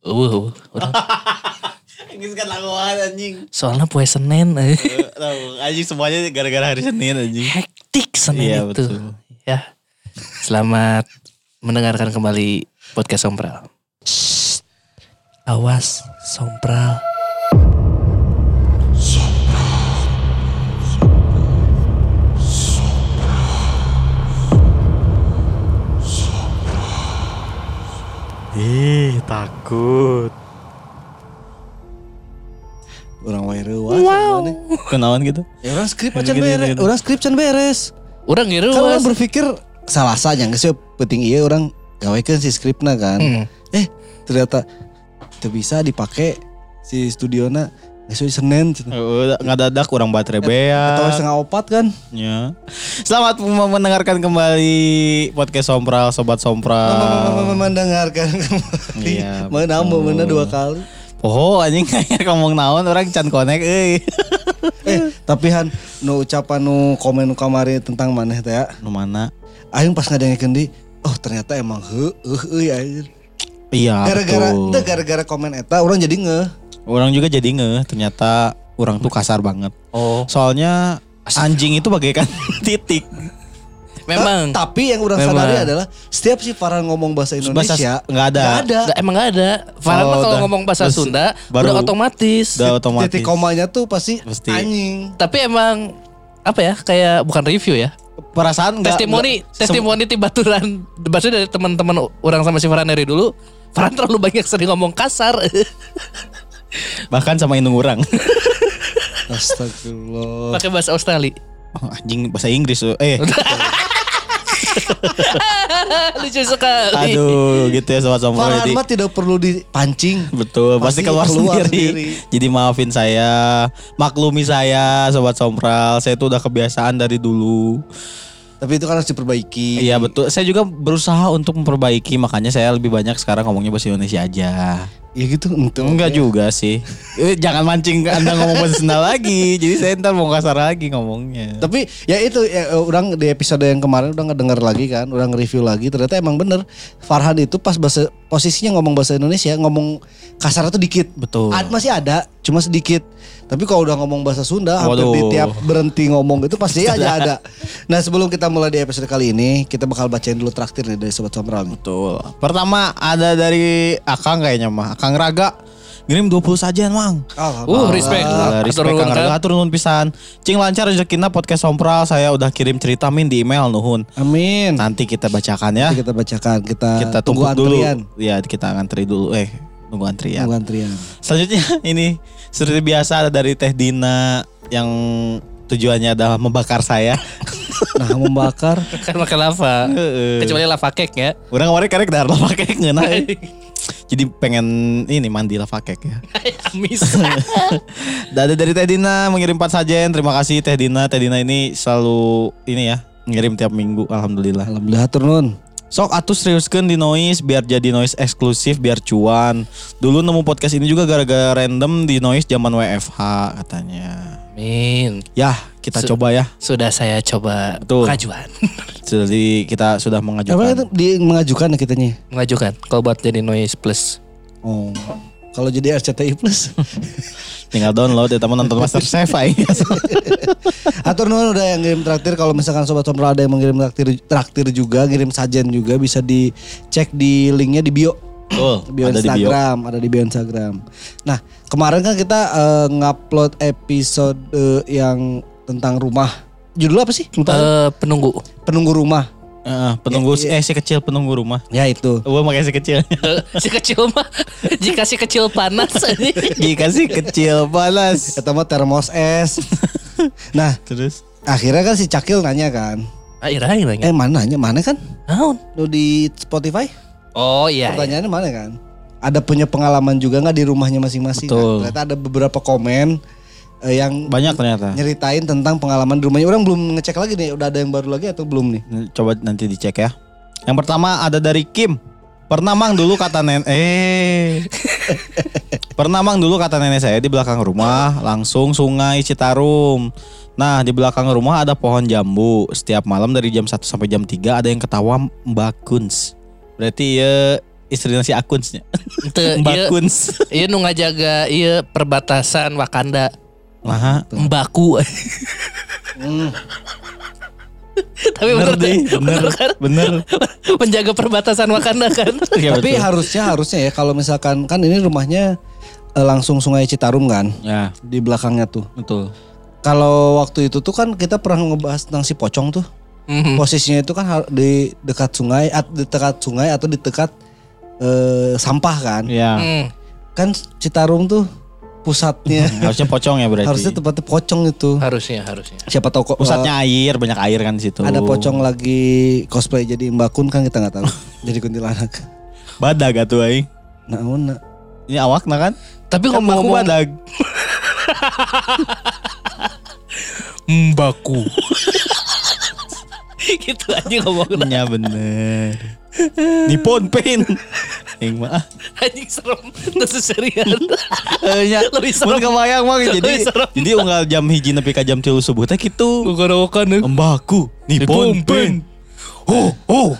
Uh, uh. Ini kan lakuan anjing. Soalnya poe Senin. eh. Tahu, anjing semuanya gara-gara hari Senin anjing. Hektik Senin Iya, itu. betul. Ya. Selamat mendengarkan kembali podcast Sompral. Shh. Awas Sompral. Ih, takut. Orang wae reuas wow. Kenalan gitu? Ya orang skrip aja Gitu, beres. gitu. Orang skrip can beres. Urang gitu. Kan orang berpikir salah saja geus we penting iya orang gawekeun si skripna kan. Hmm. Eh, ternyata teu bisa dipakai si studiona we Senin cenah. Udah ngadadak kurang baterai bea. setengah opat kan. Ya. Selamat mendengarkan kembali podcast Sompral, sobat Sompral. Mendengarkan kembali. Iya, Menambah mana dua kali. Oh, anjing kayak ngomong naon orang can connect euy. Eh, tapi Han nu ucapan nu komen nu kamari tentang maneh teh ya. Nu mana? Aing pas ngadengekeun di oh ternyata emang heuh euy anjir. Iya, Gara-gara gara-gara komen eta orang jadi ngeh. Orang juga jadi nge, ternyata orang tuh kasar banget. Oh, Soalnya anjing itu bagaikan titik. memang. Ta- tapi yang orang Memang. sadari adalah setiap si Farhan ngomong bahasa Bahasa Indonesia nggak ada. nggak ada. Nggak, emang gak ada. Farhan Oh, kalau ngomong bahasa Terus Sunda baru- udah otomatis. Udah otomatis. Titik komanya tuh pasti, Pasti. anjing. Tapi emang apa ya? Kayak bukan review ya. Perasaan nggak- testimoni nggak- testimoni di baturan maksudnya dari teman-teman orang sama si Farhan dari dulu Farhan terlalu banyak sering ngomong kasar bahkan sama indung orang. Astagfirullah. pakai bahasa Australia Oh, anjing bahasa Inggris. Eh, lucu sekali aduh gitu ya sobat sombong. Farhan Jadi mah tidak perlu dipancing. betul, pasti, Pasti keluar, keluar sendiri. sendiri. Jadi maafin saya, maklumi saya sobat sompral. Saya tuh udah kebiasaan dari dulu. Tapi itu kan harus diperbaiki. Iya betul. Saya juga berusaha untuk memperbaiki, makanya saya lebih banyak sekarang ngomongnya bahasa Indonesia aja. Ya gitu. Entuh. Enggak juga sih. Eh, Jangan mancing Anda ngomong bahasa Sunda lagi. Jadi saya ntar mau kasar lagi ngomongnya. Tapi ya itu ya, orang di episode yang kemarin udah ngedenger lagi kan, udah nge-review lagi ternyata emang bener Farhan itu pas bahasa posisinya ngomong bahasa Indonesia ngomong kasar itu dikit. Betul. Ad, masih ada, cuma sedikit. Tapi kalau udah ngomong bahasa Sunda, hampir Waduh. di tiap berhenti ngomong itu pasti aja ada. Nah sebelum kita mulai di episode kali ini, kita bakal bacain dulu traktir nih dari Sobat Sombral. Betul. Pertama ada dari Akang kayaknya mah. Akang Raga. Ngirim 20 sajian, Mang. Uh, respect. Alhamdulillah, respect Atur Kang Raga, atur nuhun pisan. Cing lancar rezekina podcast Sompral. Saya udah kirim cerita min di email nuhun. Amin. Nanti kita bacakan ya. Nanti kita bacakan, kita, Kita tunggu tunggu dulu. antrian. Iya, kita ngantri dulu. Eh, tunggu antrian. Tunggu antrian. Selanjutnya ini seperti biasa ada dari Teh Dina yang tujuannya adalah membakar saya. Nah membakar. kan pakai lava kecuali lava cake ya Orang kemarin karek dar lava cake ngeuna. Jadi pengen ini mandi lava cake ya. amis ada dari Teh Dina mengirim 4 sajen. Terima kasih Teh Dina. Teh Dina ini selalu ini ya ngirim tiap minggu. Alhamdulillah. Alhamdulillah turun. Sok atuh seriuskan di noise biar jadi noise eksklusif biar cuan. Dulu nemu podcast ini juga gara-gara random di noise zaman WFH katanya. Min Ya kita Su- coba ya. sudah saya coba Betul. pengajuan Jadi kita sudah Apa itu mengajukan. di mengajukan ya kitanya? mengajukan kalau buat jadi noise plus Oh. Kalau jadi RCTI Plus. Tinggal download ya teman nonton Master Chef aja. Atur nuhun udah yang ngirim traktir kalau misalkan sobat sombral ada yang mengirim traktir traktir juga, ngirim sajen juga bisa dicek di linknya di bio. Betul, Bio ada di bio. Instagram, ada di bio Instagram. Nah, kemarin kan kita eh, ngupload episode eh, yang tentang rumah. Judul apa sih? Eh, penunggu Penunggu rumah. Eh, penunggu Ya, eh si kecil penunggu rumah. Ya itu. Gue pakai si kecil. Eh, si kecil mah jika si kecil panas Jika si kecil panas. Mah termos es. nah, Terus akhirnya kan si Cakil nanya kan. akhirnya Eh mana nanya? Mana kan? Naon? Lu di Spotify? oh iya, iya. Pertanyaannya mana kan? Ada punya pengalaman juga nggak di rumahnya masing-masing? Betul. Nah, ternyata ada beberapa komen eh, yang banyak ternyata. nyeritain tentang pengalaman di rumahnya. Orang belum ngecek lagi nih, udah ada yang baru lagi atau belum nih? Coba nanti dicek ya. Yang pertama ada dari Kim. Pernah mang dulu kata nenek eh Pernah mang dulu kata nenek saya di belakang rumah langsung sungai Citarum. Nah, di belakang rumah ada pohon jambu. Setiap malam dari jam 1 sampai jam 3 ada yang ketawa Mbak Kuns. Berarti ya istrina si Akunsnya. Mbak ieu- Kuns. Iya nu ngajaga iya perbatasan Wakanda. Nah, Mbaku. Tapi bener bener, deh, bener, kan? bener. Menjaga perbatasan Wakanda kan. Iya, Tapi betul. harusnya harusnya ya kalau misalkan kan ini rumahnya eh, langsung Sungai Citarum kan Ya, di belakangnya tuh. betul. Kalau waktu itu tuh kan kita pernah ngebahas tentang si pocong tuh. Mhm. Posisinya itu kan di dekat sungai, at, di dekat sungai atau di dekat eh, sampah kan. Ya. Hmm. Kan Citarum tuh pusatnya. Harusnya pocong ya berarti. harusnya tempatnya pocong itu. Harusnya harusnya. Siapa tahu kok Pusatnya air, banyak air kan di situ. ada pocong lagi cosplay jadi Mbak Kun kan kita nggak tahu. jadi kuntilanak. Badag atuh aing. Nah, nah. Ini awakna kan? Tapi Kan ngomong-ngomong badag. Mbaku. gitu aja ngomongnya. Ya bener. Nippon Paint. Yang mah. Anjing serem. Terus serian. Nya Lebih mun serem. kebayang mah jadi jadi unggal jam hiji nepi ka jam 3 subuh teh kitu. Gugarawakan Embaku Nippon Paint. Oh, oh.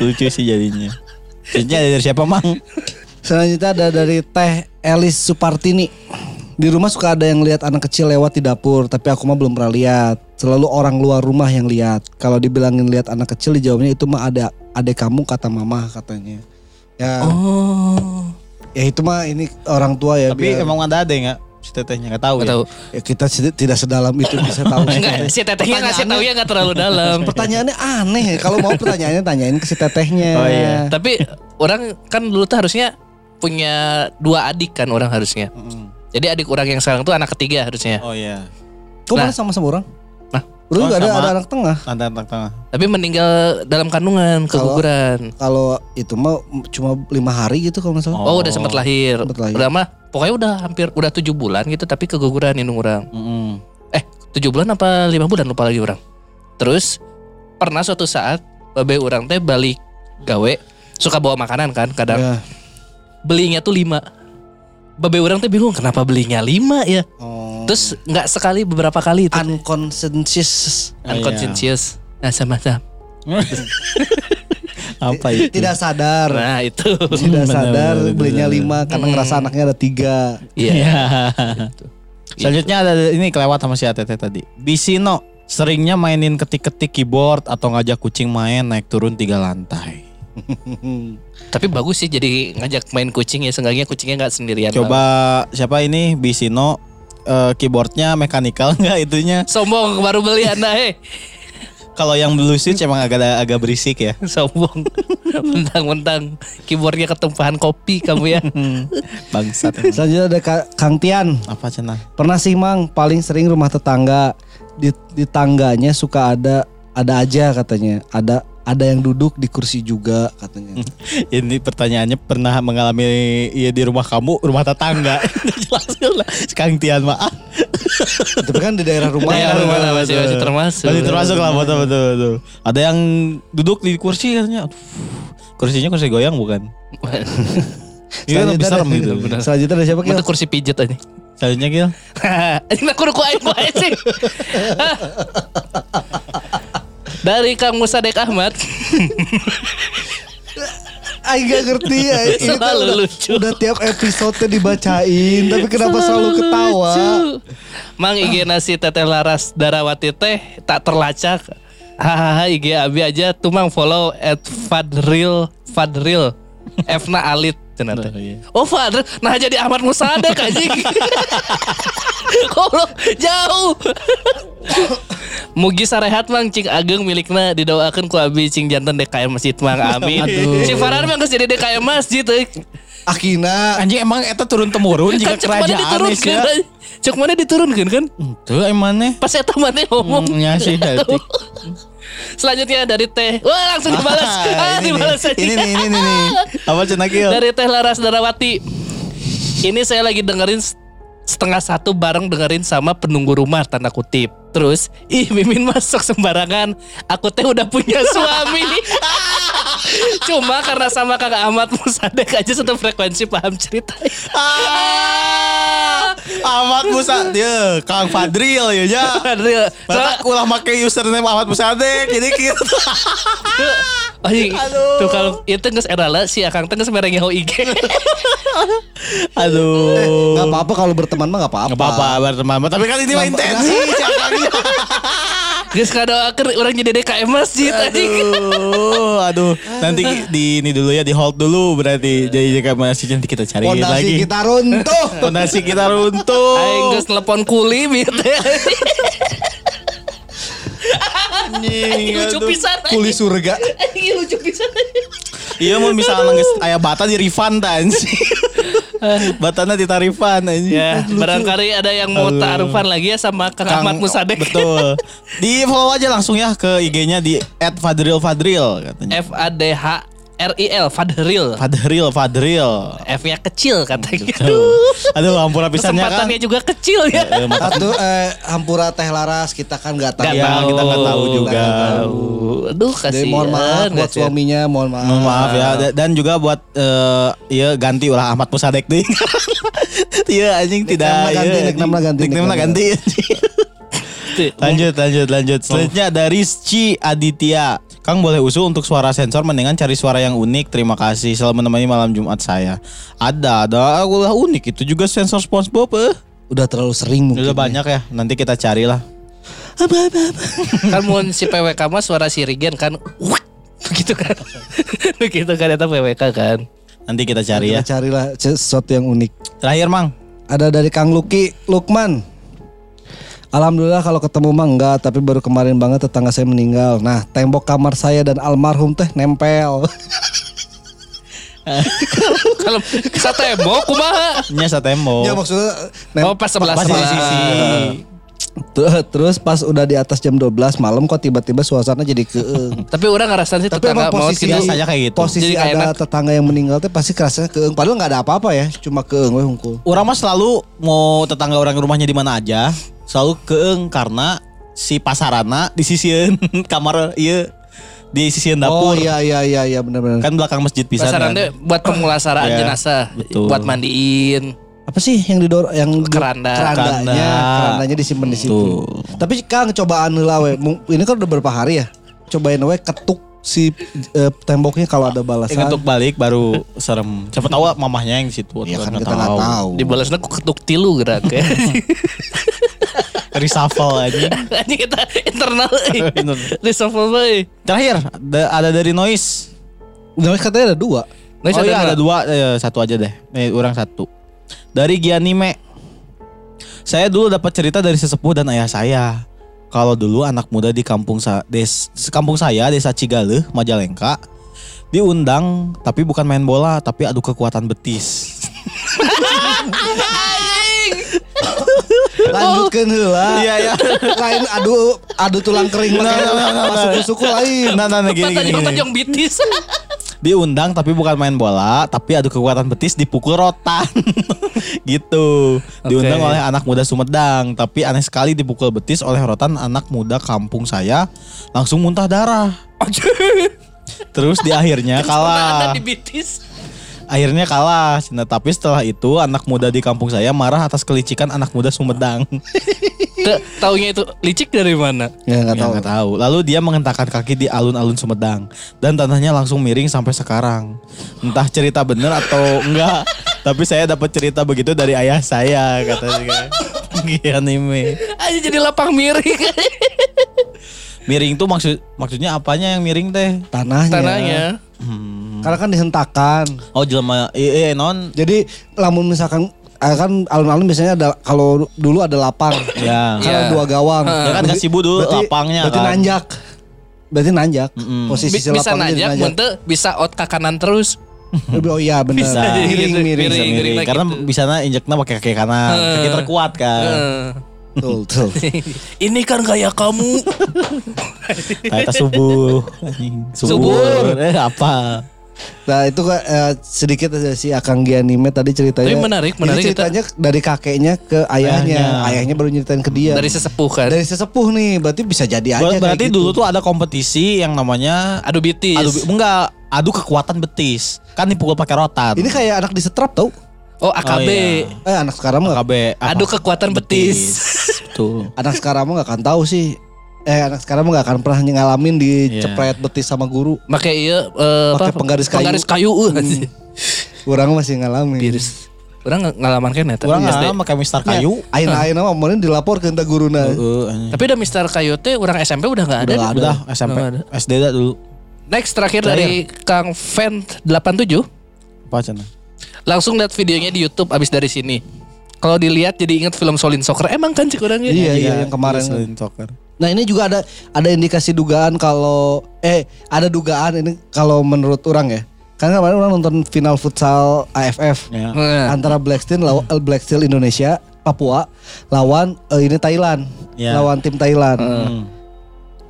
Lucu sih jadinya. Jadinya dari siapa mang? Selanjutnya ada dari Teh Elis Supartini. Di rumah suka ada yang lihat anak kecil lewat di dapur, tapi aku mah belum pernah lihat. Selalu orang luar rumah yang lihat. Kalau dibilangin lihat anak kecil, dijawabnya itu mah ada adek kamu kata mama katanya. Ya, Oh. ya itu mah ini orang tua ya. Tapi biar- emang ada ada nggak si tetehnya nggak tahu Gak ya. tahu. ya kita tidak sedalam itu bisa tahu. Enggak, si tetehnya ngasih tahu ya nggak terlalu dalam. Pertanyaannya aneh. Kalau mau pertanyaannya tanyain ke si tetehnya. Oh, iya. Tapi orang kan dulu tuh harusnya punya dua adik kan orang harusnya. Mm. Jadi adik orang yang sekarang tuh anak ketiga harusnya. Oh iya. Kok mana Nah. sama-sama orang? Nah. Dulu Oh, juga ada, sama. ada anak tengah. Tanda tengah. Tapi meninggal dalam kandungan, keguguran. Kalau itu mah cuma lima hari gitu kalau nggak salah. Oh, udah sempat lahir. Sempat lahir. Udah mah pokoknya udah hampir udah tujuh bulan gitu tapi keguguran indung orang. Mm-mm. Eh, tujuh bulan apa lima bulan lupa lagi orang. Terus pernah suatu saat babe orang teh balik gawe suka bawa makanan kan kadang Ya. belinya tuh lima. Babe orang teh bingung kenapa belinya lima ya. Oh. Terus nggak sekali beberapa kali itu unconscious Ah, iya. unconscious. Nah sama-sama. Apa itu? tidak sadar Nah itu. tidak sadar benar, belinya benar. lima karena Hmm. ngerasa anaknya ada tiga Iya. Iya. Selanjutnya ada ini kelewat sama si ATT tadi. Bisino seringnya mainin ketik-ketik keyboard atau ngajak kucing main naik turun tiga lantai. Tapi bagus sih jadi ngajak main kucing ya seenggaknya kucingnya nggak sendirian. Coba siapa ini Bisino eh, keyboardnya mekanikal nggak itunya? Sombong baru beli anda eh. Kalau yang blue switch emang agak agak berisik ya. Sombong. Mentang-mentang keyboardnya ketumpahan kopi kamu ya. Bangsat. emang. selanjutnya ada Ka- Kang Tian Apa cenah? pernah sih mang paling sering rumah tetangga di, di tangganya suka ada ada aja katanya ada ada yang duduk di kursi juga katanya Ini pertanyaannya pernah mengalami ya di rumah kamu, rumah tetangga. Jelas lah. Kang Tian mah. ah. tapi kan di daerah rumah Daerah ya, rumah lah, masih masih termasuk. Masih termasuk lah betul betul betul. Ada yang duduk di kursi katanya. Aduh, kursinya kursi goyang bukan? Iya lebih serem gitu. Benar. selanjutnya ada siapa Kil? Itu kursi pijet aja. Selanjutnya Gil. Ini aku ruku aing wae sih. Dari Kang Musadek Ahmad. Aing gak ngerti ya Ini tuh Selalu udah, lucu. udah tiap episode dibacain Tapi kenapa selalu ketawa Lucu. Mang IG nasi teteh laras darawati teh tak terlacak. Hahaha IG abi aja tuh mang follow at Fadril Fadril Fna Alit cenah teh. Oh, iya. Oh Fadril nah jadi Ahmad Musadek anjing. Goblok jauh. Mugi sarehat mang cing ageng milikna didoakeun ku abi cing jantan DKM Masjid mang amin. Si Farhan mah geus jadi DKM Masjid euy. Akina Anjing emang eta turun temurun jika Kan kerajaan diturunkeun ya. kan? Cek mana diturunkeun kan? Tuh emangnya. Pas eta mana ngomong. Hmm, ya sih. Selanjutnya dari teh. Wah langsung dibalas. ah, ini, dibalas nih, aja. ini nih, ini nih, nih. Apa cenah Gil? Dari teh Laras Darawati. Ini saya lagi dengerin setengah satu bareng dengerin sama penunggu rumah tanda kutip. Terus, ih Mimin masuk sembarangan. Aku teh udah punya suami. Cuma karena sama Kang Ahmad Musadek aja satu frekuensi paham cerita. Ah, Ahmad Musa dia Kang Fadril ya ya. Padahal- Mata ulah make username Ahmad Musadek jadi gitu. Oh, iya. Tuh kalau itu geus era lah si Akang teh geus merenge ho IG. Aduh. Gak apa-apa kalau berteman mah gak apa-apa. Nggak apa-apa berteman. Tapi kan ini mah Nggak- intensi. Geus kadoakeun urang jadi DKM masjid anjing. Aduh, aduh. Nanti di ini dulu ya, di hold dulu berarti. Jadi jika masih nanti kita cari Pondasi lagi. kita runtuh. Pondasi kita runtuh. Aing geus telepon kuli gitu. Anjing, Lucu aduh. pisan. anjing. Kuli surga. Anjing lucu pisan. Iya mau misalnya geus aya bata di refund sih. Batana di tarifan anjing. Ya, barangkali ada yang mau taarufan lagi ya sama Kang, Kang- Ahmad Musadek. Betul. Di follow aja langsung ya ke IG-nya di @fadrilfadril katanya. F A D H R I L Fadril. Fadril, Fadril. F-nya kecil katanya. Tuh. Aduh, ampura pisannya kan. Kesempatannya juga kecil ya. Eh, mata- Satu eh, Hampura Teh Laras kita kan gak tahu. Gak Iya, tahu. kita nggak tahu juga. Nggak tahu. Aduh kasihan. Jadi mohon maaf buat nggak suaminya, mohon maaf. Mohon maaf ya Da- dan juga buat eh ya ganti ulah Ahmad Musadek deh. Iya anjing tidak Nickname-nya ganti, iya, nickname-nya ganti, nickname-nya ganti. Tuh, lanjut lanjut lanjut. Selanjutnya ada Rizky Aditya. Kang boleh usul untuk suara sensor mendingan cari suara yang unik. Terima kasih selalu menemani malam Jumat saya. Ada ada aku lah unik itu juga sensor SpongeBob eh. Udah terlalu sering mungkin. Udah banyak ya. Nanti kita carilah. kan mau si PWK mah suara si Rigen kan. Begitu kan. Begitu kan itu PWK kan. Nanti kita cari ya. Kita carilah sesuatu yang unik. Terakhir Mang. Ada dari Kang Luki Lukman. Alhamdulillah kalau ketemu mah enggak, tapi baru kemarin banget tetangga saya meninggal. Nah, tembok kamar saya dan almarhum teh nempel. Kalau sa tembok kumaha? Nya satemo. Ya maksudnya Oh pas sebelah Pas sebelah. sisi. Tuh, Terus pas udah di atas jam 12 malam kok tiba-tiba suasana jadi keeng. Tapi orang ngerasain sih Tapi tetangga mau posisi gitu. biasanya kayak gitu. Posisi Jadi kayak ada enak. tetangga yang meninggal teh pasti kerasanya keeng. Padahal nggak ada apa-apa ya, cuma keeng we hungkul. Orang mah selalu mau tetangga orang rumahnya di mana aja, selalu keeng karena si pasarana di sisian kamar iya di sisian Oh dapur. iya iya iya iya benar-benar. Kan belakang masjid pisan. Pasaran kan. buat pemulasaraan Ya, jenazah, betul. buat mandiin. Apa sih yang didor yang Keranda. kerandanya, Keranda. kerandanya disimpan di situ. Tapi Kang cobaan heula we. Ini kan udah beberapa hari ya. Cobain we ketuk si eh, temboknya kalau ada Eh, balasan. ketuk balik baru serem. Siapa tahu mamahnya yang di situ. Iya kan kita nggak tahu. Dibalasnya ku ketuk tilu gerak ya. Reshuffle aja. Ini kita internal eh. Reshuffle bae. Terakhir ada, ada dari noise. Udah katanya ada dua. Nggak oh iya ada dua, eh, satu aja deh. Eh, orang satu. Dari Gianime. Saya dulu dapat cerita dari sesepuh dan ayah saya. Kalau dulu anak muda di kampung sa des kampung saya desa Cigaleh, Majalengka diundang tapi bukan main bola tapi adu kekuatan betis. Lanjutkan heula. Iya iya. Lain adu adu tulang kering Nah, nah, nah, nah, masuk nah. suku lain. Nah, nah, nah, gini, gini, tonjong bitis. Diundang tapi bukan main bola, tapi adu kekuatan betis dipukul rotan. gitu. Diundang oleh anak muda Sumedang, tapi aneh sekali dipukul betis oleh rotan anak muda kampung saya langsung muntah darah. Terus di akhirnya kalah. di. Akhirnya kalah. Cina. Tapi setelah itu anak muda di kampung saya marah atas kelicikan anak muda Sumedang. Taunya itu licik dari mana? Ya enggak Ya, tahu. nggak tahu. Lalu dia mengentakkan kaki di alun-alun Sumedang dan tanahnya langsung miring sampai sekarang. Entah cerita bener atau enggak, tapi saya dapat cerita begitu dari ayah saya katanya. Gila anime. Aja jadi lapang miring. Miring tuh maksud maksudnya apanya yang miring teh? Tanahnya. Tanahnya. Hmm. Karena kan dihentakan. Oh jelema iya iya, non Jadi lamun misalkan kan alun-alun biasanya ada kalau dulu ada lapang. ya. Iya. Kan ada dua gawang. Ya kan Berarti- Kasibu dulu berarti- lapangnya Berarti kan. nanjak. Berarti nanjak. Mm-mm. Posisi Bi- si bisa lapangnya jadi najak, mente bisa out ke kanan terus. Oh iya benar. Bisa. Miring Gitu, miring. miring. Bisa miring. lagi Karena gitu. bisa injeknya pakai kaki kanan, kaki terkuat kan. Eh. Betul, betul. Ini kan gaya kamu. Kayak subuh. Anjing. Subur. Eh apa? Nah itu kan eh, sedikit aja si Akang Gianime tadi ceritanya. Tapi menarik, Jadi menarik ceritanya dari kakeknya ke ayahnya. Ayahnya. Ayahnya baru nyeritain ke dia. Dari sesepuh kan. Dari sesepuh nih, berarti bisa jadi aja. Berarti gitu. dulu tuh ada kompetisi yang namanya Adu bitis. adu enggak adu kekuatan betis. Kan dipukul pakai rotan. Ini kayak anak disetrap tau? Oh AKB. Oh, iya. Eh anak sekarang mah KB apa? Adu kekuatan betis. Betul. anak sekarang mah gak akan tahu sih. Eh anak sekarang mah gak akan pernah ngalamin dicepret betis sama guru. Pakai iya eh, Pakai apa? penggaris kayu. Penggaris kayu. uh, Orang masih ngalamin. Biris. Orang ngalaman kan ya Orang nggak pakai Mister Kayu. Aina aina mah meureun dilapor ke enta guruna. Heeh, anjing. Tapi udah Mister Kayu teh orang SMP udah nggak ada. Udah Udah SMP, ada. SD dah dulu. Next terakhir dari Kang Vent 87 Apa cina? langsung lihat videonya di YouTube abis dari sini. Kalau dilihat jadi ingat film Solin Soccer emang kan cik orangnya. Iya, iya, yang kemarin. Selain soccer. Nah ini juga ada ada indikasi dugaan kalau eh ada dugaan ini kalau menurut orang ya. Karena kemarin orang nonton final futsal AFF Ya. Nah, antara Black Steel lawan eh, Black Steel Indonesia Papua lawan eh, ini Thailand Ya. lawan tim Thailand. Hmm.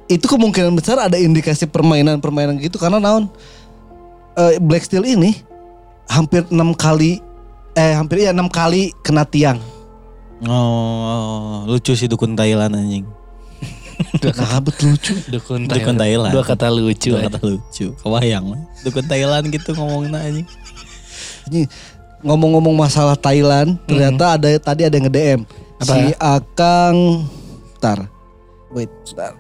Itu kemungkinan besar ada indikasi permainan-permainan gitu karena naon eh, Black Steel ini hampir enam kali eh hampir ya enam kali kena tiang. Oh, lucu sih dukun Thailand anjing. Nah, betul lucu. dukun Dukun Thailand. Thailand. Dua kata lucu. Dua aja. kata lucu. Kebayang mah. Dukun Thailand gitu ngomongnya anjing. Ini ngomong-ngomong masalah Thailand, ternyata ada tadi ada yang nge-DM. Apa? Si Akang Bentar. Wait, bentar.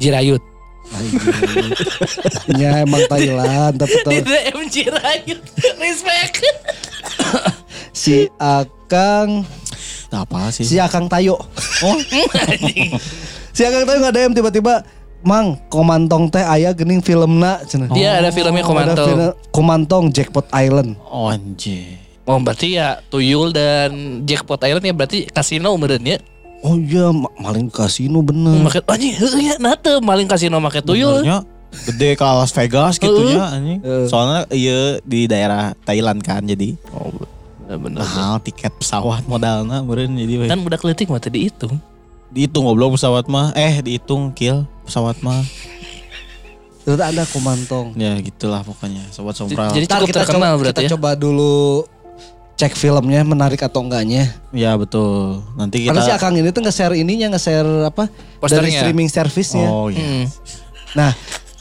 Jirayut. Ya emang Thailand, tapi Di tahu DM Jirayut. Respect. si Akang apa sih? si Akang Tayo. Oh. Si Akang Tayo nge-DM tiba-tiba Mang, komantong teh aya gening filmna cenah. Dia ada filmnya Ada Komantong. film Komantong Jackpot Island. oh anjing. Oh berarti ya Tuyul dan Jackpot Island ya berarti kasino meren ya. Oh iya, ma- maling kasino bener. Make anjing heuh ya nate maling kasino make Tuyul. Benernya gede ke Las Vegas gitu ya anjing. Soalnya iya di daerah Thailand kan jadi Oh bener. mahal tiket pesawat modalnya meureun jadi. Kan udah kelitik mah tadi dihitung. dihitung goblok pesawat mah eh dihitung kill pesawat mah Ternyata ada Komantong. ya gitulah pokoknya sobat sompral Jadi cukup kita terkenal coba, berarti kita ya. coba dulu cek filmnya menarik atau enggaknya. ya betul nanti kita Karena si Akang ini tuh nge-share ininya, nge-share apa? Dari Posternya. streaming service-nya. oh iya Hmm. Nah,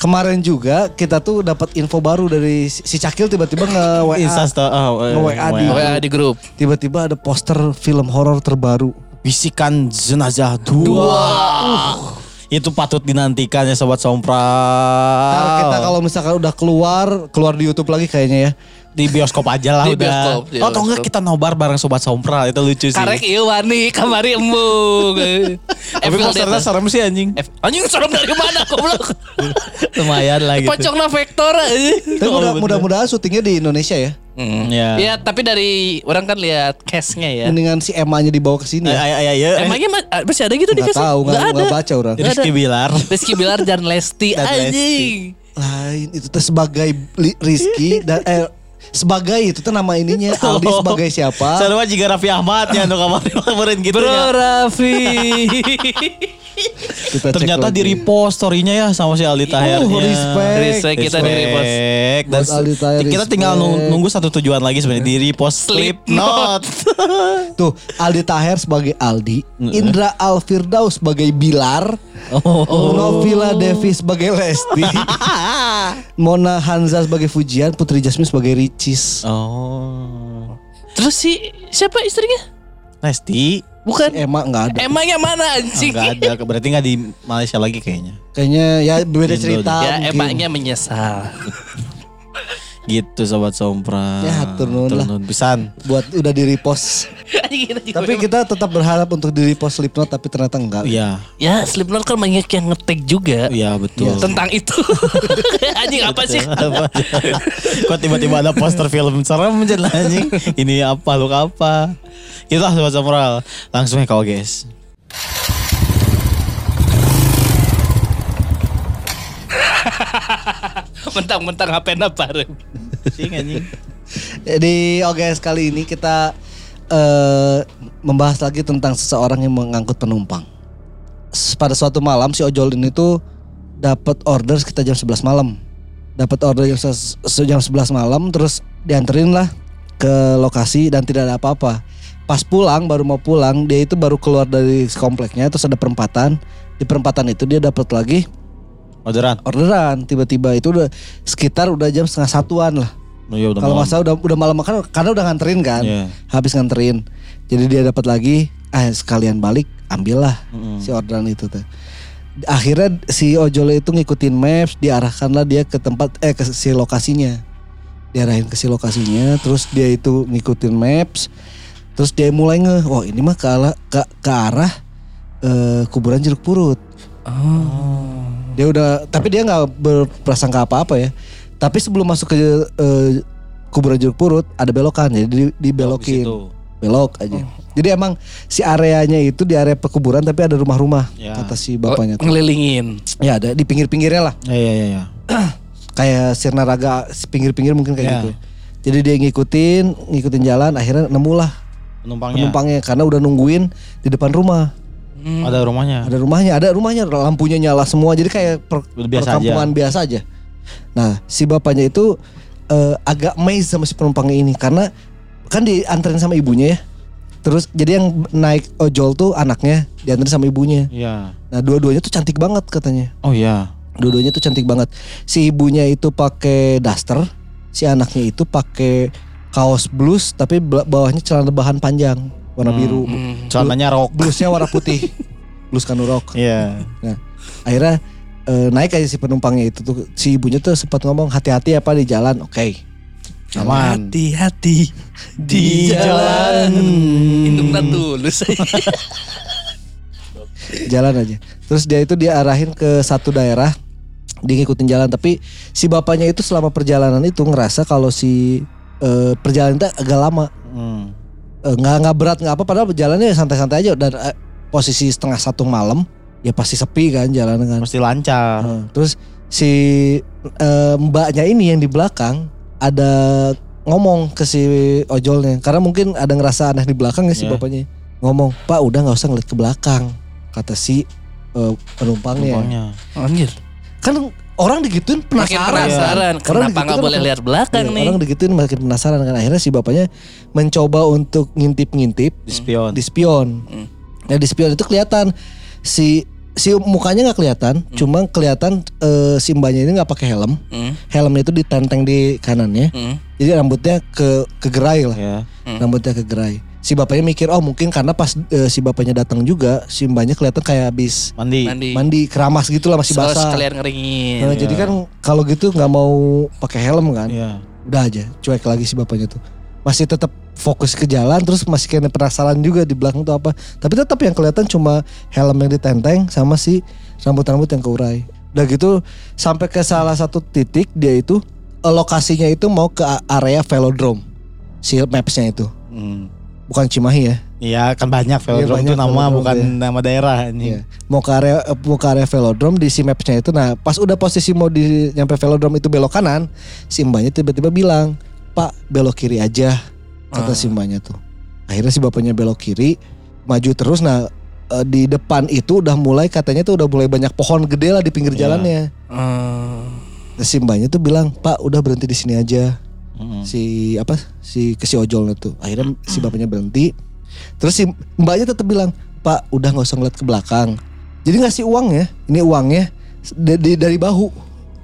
kemarin juga kita tuh dapat info baru dari si Cakil tiba-tiba nge-WA. Insta sto- oh, eh, di- WA. WA di grup. Tiba-tiba ada poster film horor terbaru. bisikan jenazah dua, Uh, itu patut dinantikan ya sobat sompral Ntar kita kalau misalkan udah keluar, keluar di YouTube lagi kayaknya ya. Di bioskop aja lah Di udah bioskop, di oh atau enggak kita nobar bareng sobat sompral itu lucu sih Karek ieu wani kamari embung. tapi posternya serem sih anjing F- Anjing serem dari mana goblok? lumayan lah gitu Pocongna vektor aja. Tapi Oh, mudah- mudah-mudahan syutingnya di Indonesia ya. Hmm. Ya. Ya, tapi dari orang kan lihat case-nya ya. Mendingan si Emma-nya dibawa ke sini ya. ay, ay, ay, ay. Emangnya ma- ah, masih ada gitu di Nggak case-nya? tahu, nggak ada. baca orang. Rizky. Bilar Rizky Bilar dan Lesti anjing. Lain itu tuh sebagai Rizky dan eh sebagai itu tuh nama ininya Aldi sebagai siapa? Sarua juga Raffi Ahmad ya nu kemarin kemarin gitu Bro ya. Raffi. Kita Ternyata di repost story-nya ya sama si Aldi Taher. Oh, respect. Respect kita di repost. Dan Aldi Taher, kita tinggal nunggu satu tujuan lagi sebenarnya di repost Slipknot. Tuh Aldi Taher sebagai Aldi, Indra Alfirdaus sebagai Bilar, oh. Novila Devi sebagai Lesti, Mona Hanza sebagai Fujian, Putri Jasmine sebagai Ricis. Oh. Terus si siapa istrinya? Lesti Bukan. Emma nggak ada. Emangnya mana anjing? enggak ada berarti enggak di Malaysia lagi kayaknya. Kayaknya ya beda cerita. Ya mungkin. emangnya menyesal. Gitu sobat sompra. Ya, hatur nuhun lah. nuhun pisan. buat udah di repost. Tapi kita tetap berharap untuk di repost Slipknot tapi ternyata enggak. Iya, Ya Slipknot kan banyak yang ngetik juga iya betul. tentang itu. anjing apa sih? Kok tiba-tiba ada poster film serem lah, anjing. Ini apa lu apa? Kita sobat sompral. Langsung ya kau guys. Mentang-mentang HP apa? Sing anjing. Jadi oke sekali ini kita eh membahas lagi tentang seseorang yang mengangkut penumpang. Pada suatu malam si ojol ini tuh dapat order sekitar jam 11 malam. Dapat order jam, jam 11 malam terus dianterin lah ke lokasi dan tidak ada apa-apa. Pas pulang baru mau pulang dia itu baru keluar dari kompleknya terus ada perempatan. Di perempatan itu dia dapat lagi Orderan. orderan tiba-tiba itu udah sekitar udah jam setengah satuan lah. Oh, iya, Kalau salah udah udah malam makan karena udah nganterin kan. Iya. Habis nganterin. Jadi dia dapat lagi ah sekalian balik ambillah Mm-mm. si orderan itu tuh. akhirnya si ojol itu ngikutin maps diarahkanlah dia ke tempat eh ke si lokasinya diarahin ke si lokasinya terus dia itu ngikutin maps terus dia mulai nge oh ini mah ke arah ke, ke arah eh, kuburan jeruk purut Oh. dia udah tapi dia nggak berprasangka apa-apa ya tapi sebelum masuk ke eh, kuburan jeruk purut ada belokan jadi di- dibelokin situ. belok aja jadi emang si areanya itu di area pekuburan tapi ada rumah-rumah Ya. kata si Oh, bapaknya tuh. ngelilingin. ya ada di pinggir-pinggirnya lah Ya ya ya. ya. kayak Sirna Raga pinggir-pinggir mungkin kayak Ya. gitu. Jadi dia ngikutin, ngikutin jalan, akhirnya nemulah Penumpangnya. penumpangnya karena udah nungguin di depan rumah. Hmm. Ada rumahnya. Ada rumahnya, ada rumahnya, lampunya nyala semua. Jadi kayak per, Biasa perkampungan biasa aja. Nah, si bapaknya itu eh, agak amazed sama si penumpangnya ini karena kan dianterin sama ibunya ya. Terus jadi yang naik ojol tuh anaknya dianterin sama ibunya. Iya. Nah, dua-duanya tuh cantik banget katanya. Oh iya. Dua-duanya tuh cantik banget. Si ibunya itu pakai daster, si anaknya itu pakai kaos blues tapi bawahnya celana bahan panjang warna biru. Hmm. Celananya rok. Bluesnya warna putih. Blues kanurok. Iya. Nah, akhirnya eh, naik aja si penumpangnya itu tuh si ibunya tuh sempat ngomong hati-hati apa di jalan. Oke. Aman. Hati-hati Di jalan. Indungna tulus. Jalan aja. Terus dia itu dia arahin ke satu daerah dia ngikutin jalan tapi si bapaknya itu selama perjalanan itu ngerasa kalau si eh, perjalanan itu agak lama Hmm. Eh, nggak nggak berat nggak apa padahal jalannya santai-santai aja dan eh, posisi setengah satu malam ya pasti sepi kan jalanan kan Pasti lancar. Nah, terus si eh, mbaknya ini yang di belakang ada ngomong ke si ojolnya karena mungkin ada ngerasa aneh di belakang ya si Ya. bapaknya ngomong pak udah nggak usah ngeliat ke belakang kata si eh, penumpangnya Penumpangnya. Anjir. kan orang digituin Makin penasaran penasaran. Orang Kenapa nggak boleh makin- lihat belakang Iya, nih? orang digituin makin penasaran kan akhirnya si bapaknya mencoba untuk ngintip-ngintip Di spion. di spion. Hmm. Nah di spion itu kelihatan si si mukanya nggak kelihatan, cuma kelihatan eh, si mbaknya ini nggak pakai helm. Hmm. Helmnya itu ditenteng di kanannya. Hmm. Jadi rambutnya ke kegerai lah. Ya. Hmm. Rambutnya kegerai. Si bapaknya mikir, oh mungkin karena pas eh, si bapaknya datang juga, si mbaknya kelihatan kayak habis Mandi. Mandi. mandi keramas gitu lah masih basah. sekalian ngeringin. Nah, Jadi kan kalau gitu nggak mau pakai helm kan? Iya. Udah aja, cuek lagi si bapaknya tuh. Masih tetap fokus ke jalan terus masih kayak penasaran juga di belakang tuh apa. Tapi tetap yang kelihatan cuma helm yang ditenteng sama si rambut-rambut yang keurai. Udah gitu sampai ke salah satu titik dia itu eh, lokasinya itu mau ke area velodrome. Si mapsnya itu. Hmm. Bukan Cimahi ya. Iya kan banyak velodrome banyak itu nama velodrome, bukan ya. nama daerah ini. Iya. Mau ke area eh, mau ke area velodrome di si mapsnya itu. Nah, pas udah posisi mau di nyampe velodrome itu belok kanan, si mbaknya tiba-tiba bilang, "Pak, belok kiri aja." Kata si mbaknya tuh. Akhirnya si bapaknya belok kiri, maju terus nah eh, di depan itu udah mulai katanya tuh udah mulai banyak pohon gede lah di pinggir Iya. jalannya. Hmm. Nah, si mbaknya tuh bilang, "Pak, udah berhenti di sini aja." Mm-mm. Si apa? Si ke si ojolnya tuh. Akhirnya si bapaknya berhenti. Terus si mbaknya tetap bilang, "Pak, udah nggak usah ngeliat ke belakang." Jadi ngasih uang ya. Ini uangnya dari, dari, bahu,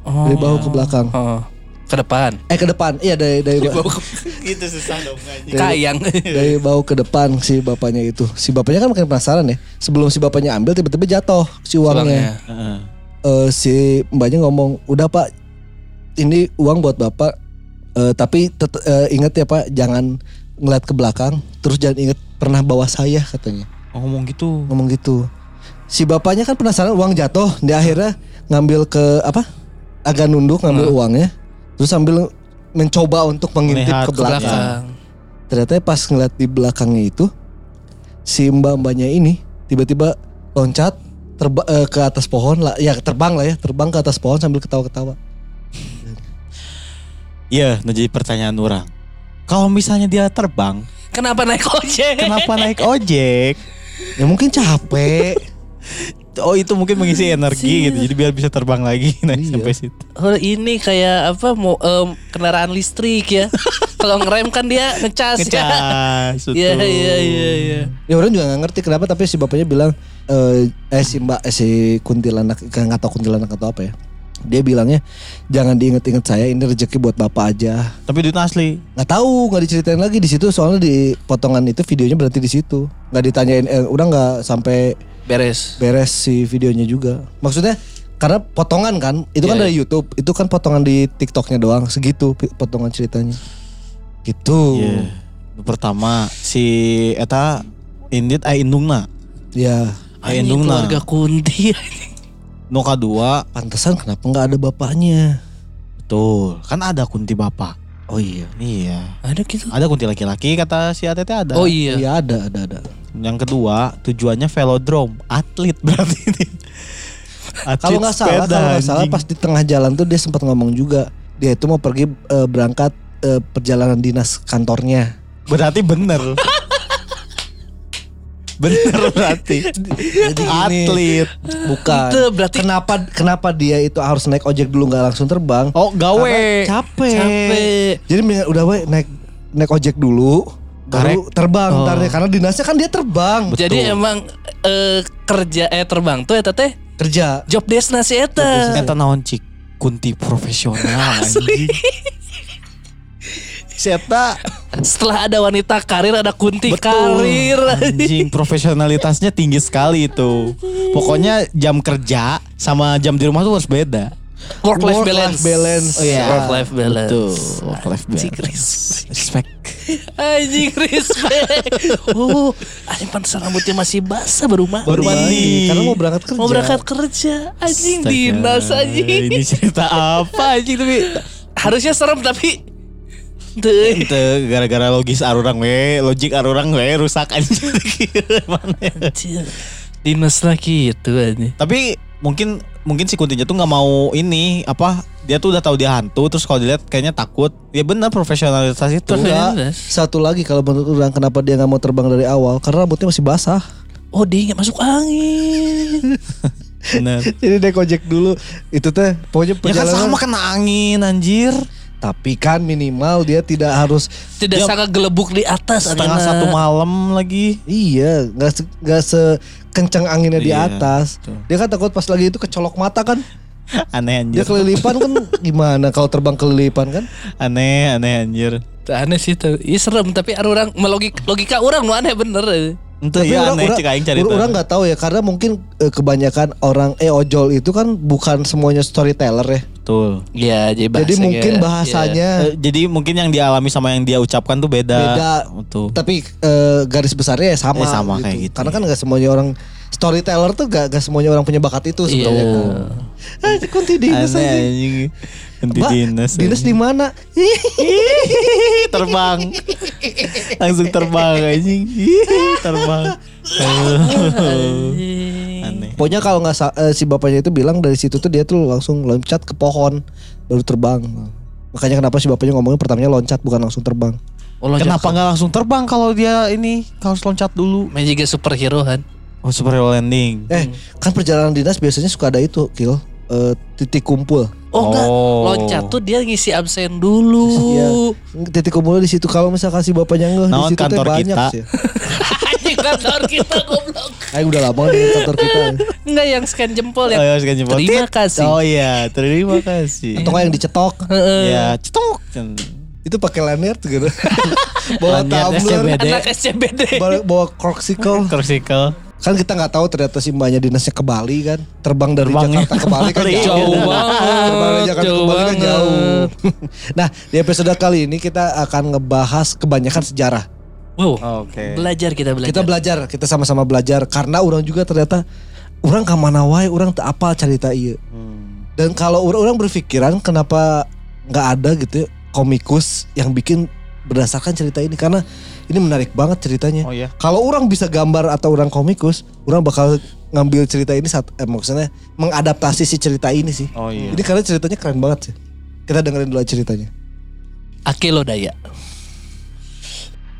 dari bahu ke belakang. Oh. Ke depan. Eh ke depan. Iya dari dari Bau ke- Gitu susah dong. Kayang. dari bau ke depan si bapaknya itu. Si bapaknya kan makin penasaran ya. Sebelum si bapaknya ambil tiba-tiba jatuh si uangnya. Uangnya. Heeh. Eh, si mbaknya ngomong, "Udah, Pak. Ini uang buat Bapak. Eh, tapi tet- eh, ingat ya, Pak, jangan ngeliat ke belakang. Terus jangan ingat pernah bawa saya," katanya. Oh, ngomong gitu. Ngomong gitu. Si bapaknya kan penasaran uang jatuh, dia akhirnya ngambil ke apa? Agak nunduk ngambil uangnya. Terus sambil mencoba untuk mengintip Melihat ke ke belakang. Belakang. Ternyata pas ngeliat di belakangnya itu si mbak-mbaknya ini tiba-tiba loncat terba eh, ke atas pohon lah, ya terbang lah ya, terbang ke atas pohon sambil ketawa-ketawa. Iya, nah jadi pertanyaan orang. Kalau misalnya dia terbang, Kenapa naik ojek? kenapa naik ojek? Ya mungkin capek. Oh itu mungkin mengisi energi gitu, jadi biar bisa terbang lagi naik Iya. sampai situ. Oh, ini kayak apa mau em, kendaraan listrik ya. Kalau ngerem kan dia ngecas, ya. Ngecas, Iya betul. iya iya iya. ya orang juga nggak ngerti kenapa tapi si bapaknya bilang eh, eh si mbak eh, si kuntilanak nggak tahu kuntilanak atau apa ya. Dia bilangnya jangan diinget-inget saya ini rezeki buat bapak aja. Tapi duit asli. nggak tahu nggak diceritain lagi di situ soalnya di potongan itu videonya berarti di situ nggak ditanyain eh, udah nggak sampai Beres. beres si videonya juga. Maksudnya karena potongan kan, itu kan Iya, dari YouTube, itu kan potongan di TikToknya doang, segitu potongan ceritanya. Gitu. Iya. Nu Pertama si eta Indit indungna. Ya, Aya Anjing indungna. keluarga Kunti. Nu kadua pantesan kenapa nggak ada bapaknya? betul. Kan ada kunti bapak. Oh iya. Iya. Ada gitu. Ada kunti laki-laki kata si ATT ada. Oh iya. Iya ada, ada, ada. Yang kedua tujuannya velodrome, atlet berarti ini. Kalau nggak salah, kalau nggak salah pas di tengah jalan tuh dia sempat ngomong juga, dia itu mau pergi eh, berangkat eh, perjalanan dinas kantornya. berarti bener. bener berarti. Jadi atlet. bukan. Itu berarti- kenapa kenapa dia itu harus naik ojek dulu nggak langsung terbang? Oh gawe. Karena capek. Capek. Jadi udah we naik naik ojek dulu baru terbang Oh. ntar karena dinasnya kan dia terbang Jadi emang eh, kerja eh terbang tuh eta teh kerja job destinasi eta. Eta naon cik kunti profesional anjing. Seta Setelah ada wanita karir ada kunti Betul. karir. anjing profesionalitasnya tinggi sekali itu. Pokoknya jam kerja sama jam di rumah tuh harus beda. Work life Work-life balance. balance. Oh, iya. Work life balance. Betul, work life Anjing, balance. respect. Respect. Anjing respect. Oh, anjing pantesan rambutnya masih basah baru mandi. Baru mandi. karena mau berangkat kerja Mau berangkat kerja. Anjing Astaga, dinas anjing. Ini cerita apa anjing tapi Harusnya serem tapi Ente gara-gara logis arurang we, logik arurang we rusak anjing. Ya? Anjir. Dinas lagi itu anjing. Tapi mungkin mungkin si Kuntinya tuh nggak mau ini apa dia tuh udah tahu dia hantu terus kalau dilihat kayaknya takut ya benar profesionalitas itu. Enggak. satu lagi kalau menurut orang kenapa dia nggak mau terbang dari awal karena rambutnya masih basah Oh dia nggak masuk angin. bener jadi naik ojek dulu itu teh pokoknya ya kan perjalanan sama kena angin anjir tapi kan minimal dia tidak harus Tidak Dia- sangat gelebuk di atas setengah satu malam lagi iya nggak se, nggak sekencang anginnya di Iya, atas betul. dia kan takut pas lagi itu kecolok mata kan aneh dia anjir kelilipan kan gimana kalau terbang kelilipan kan aneh aneh anjir Aneh sih tuh. Iya serem tapi orang logika, logika orang aneh bener. itu Tapi ya orang, aneh orang, cek aing cerita orang- orang nggak tahu ya karena mungkin eh, kebanyakan orang eh ojol itu kan bukan semuanya storyteller ya. Betul Iya, jadi Jadi bahasanya- mungkin iya. bahasanya Eh, jadi mungkin yang dialami sama yang dia ucapkan tuh beda Beda. betul tapi eh, garis besarnya ya sama. Eh, sama kayak gitu, Karena ya. kan nggak semuanya orang storyteller tuh gak, gak semuanya orang punya bakat itu Iya. sebenarnya. Ah, kunti dinas aneh aja. anjing Kunti Mbak, dinas dinas di mana? terbang langsung terbang anjing terbang aneh Pokoknya kalau nggak eh, si bapaknya itu bilang dari situ tuh dia tuh langsung loncat ke pohon baru terbang. Makanya kenapa si bapaknya ngomongnya pertamanya loncat bukan langsung terbang. Oh, loncat kenapa ke- nggak langsung terbang kalau dia ini harus loncat dulu Main juga superhero kan. oh superhero landing Eh, kan perjalanan dinas biasanya suka ada itu, Kill. Eh, titik kumpul. Oh, enggak, Oh. loncat tuh dia ngisi absen dulu. Iya. Titik kumpul di situ kalau misalkan si bapaknya nggak di situ kantor banyak kita? sih. Kantor kita goblok. Ayo udah lama di kantor kita. Enggak yang scan jempol Oh, ya. ya, sekarang jempol. Terima kasih. Oh iya, terima kasih. Atau yang dicetok. ya, cetok. Itu pakai lanyard gitu. bawa tumbler. Anak SCBD. bawa, bawa. Corsicle. Kan kita nggak tahu ternyata si mbaknya dinasnya ke Bali kan. Terbang dari Terbangnya Jakarta ke Bali kan jauh. Jauh banget, Terbang dari Jakarta jauh ke Bali kan banget. jauh. nah, di episode kali ini kita akan ngebahas kebanyakan sejarah. Wow. Oke. Belajar kita belajar. Kita belajar, kita sama-sama belajar karena orang juga ternyata orang ke mana wae, orang tak apa cerita iya. Dan kalau orang, orang berpikiran kenapa nggak ada gitu ya, komikus yang bikin berdasarkan cerita ini karena ini menarik banget ceritanya. Oh iya. Kalau orang bisa gambar atau orang komikus, orang bakal ngambil cerita ini saat eh, maksudnya mengadaptasi si cerita ini sih. Oh iya. Ini karena ceritanya keren banget sih. Kita dengerin dulu ceritanya. Akilodaya.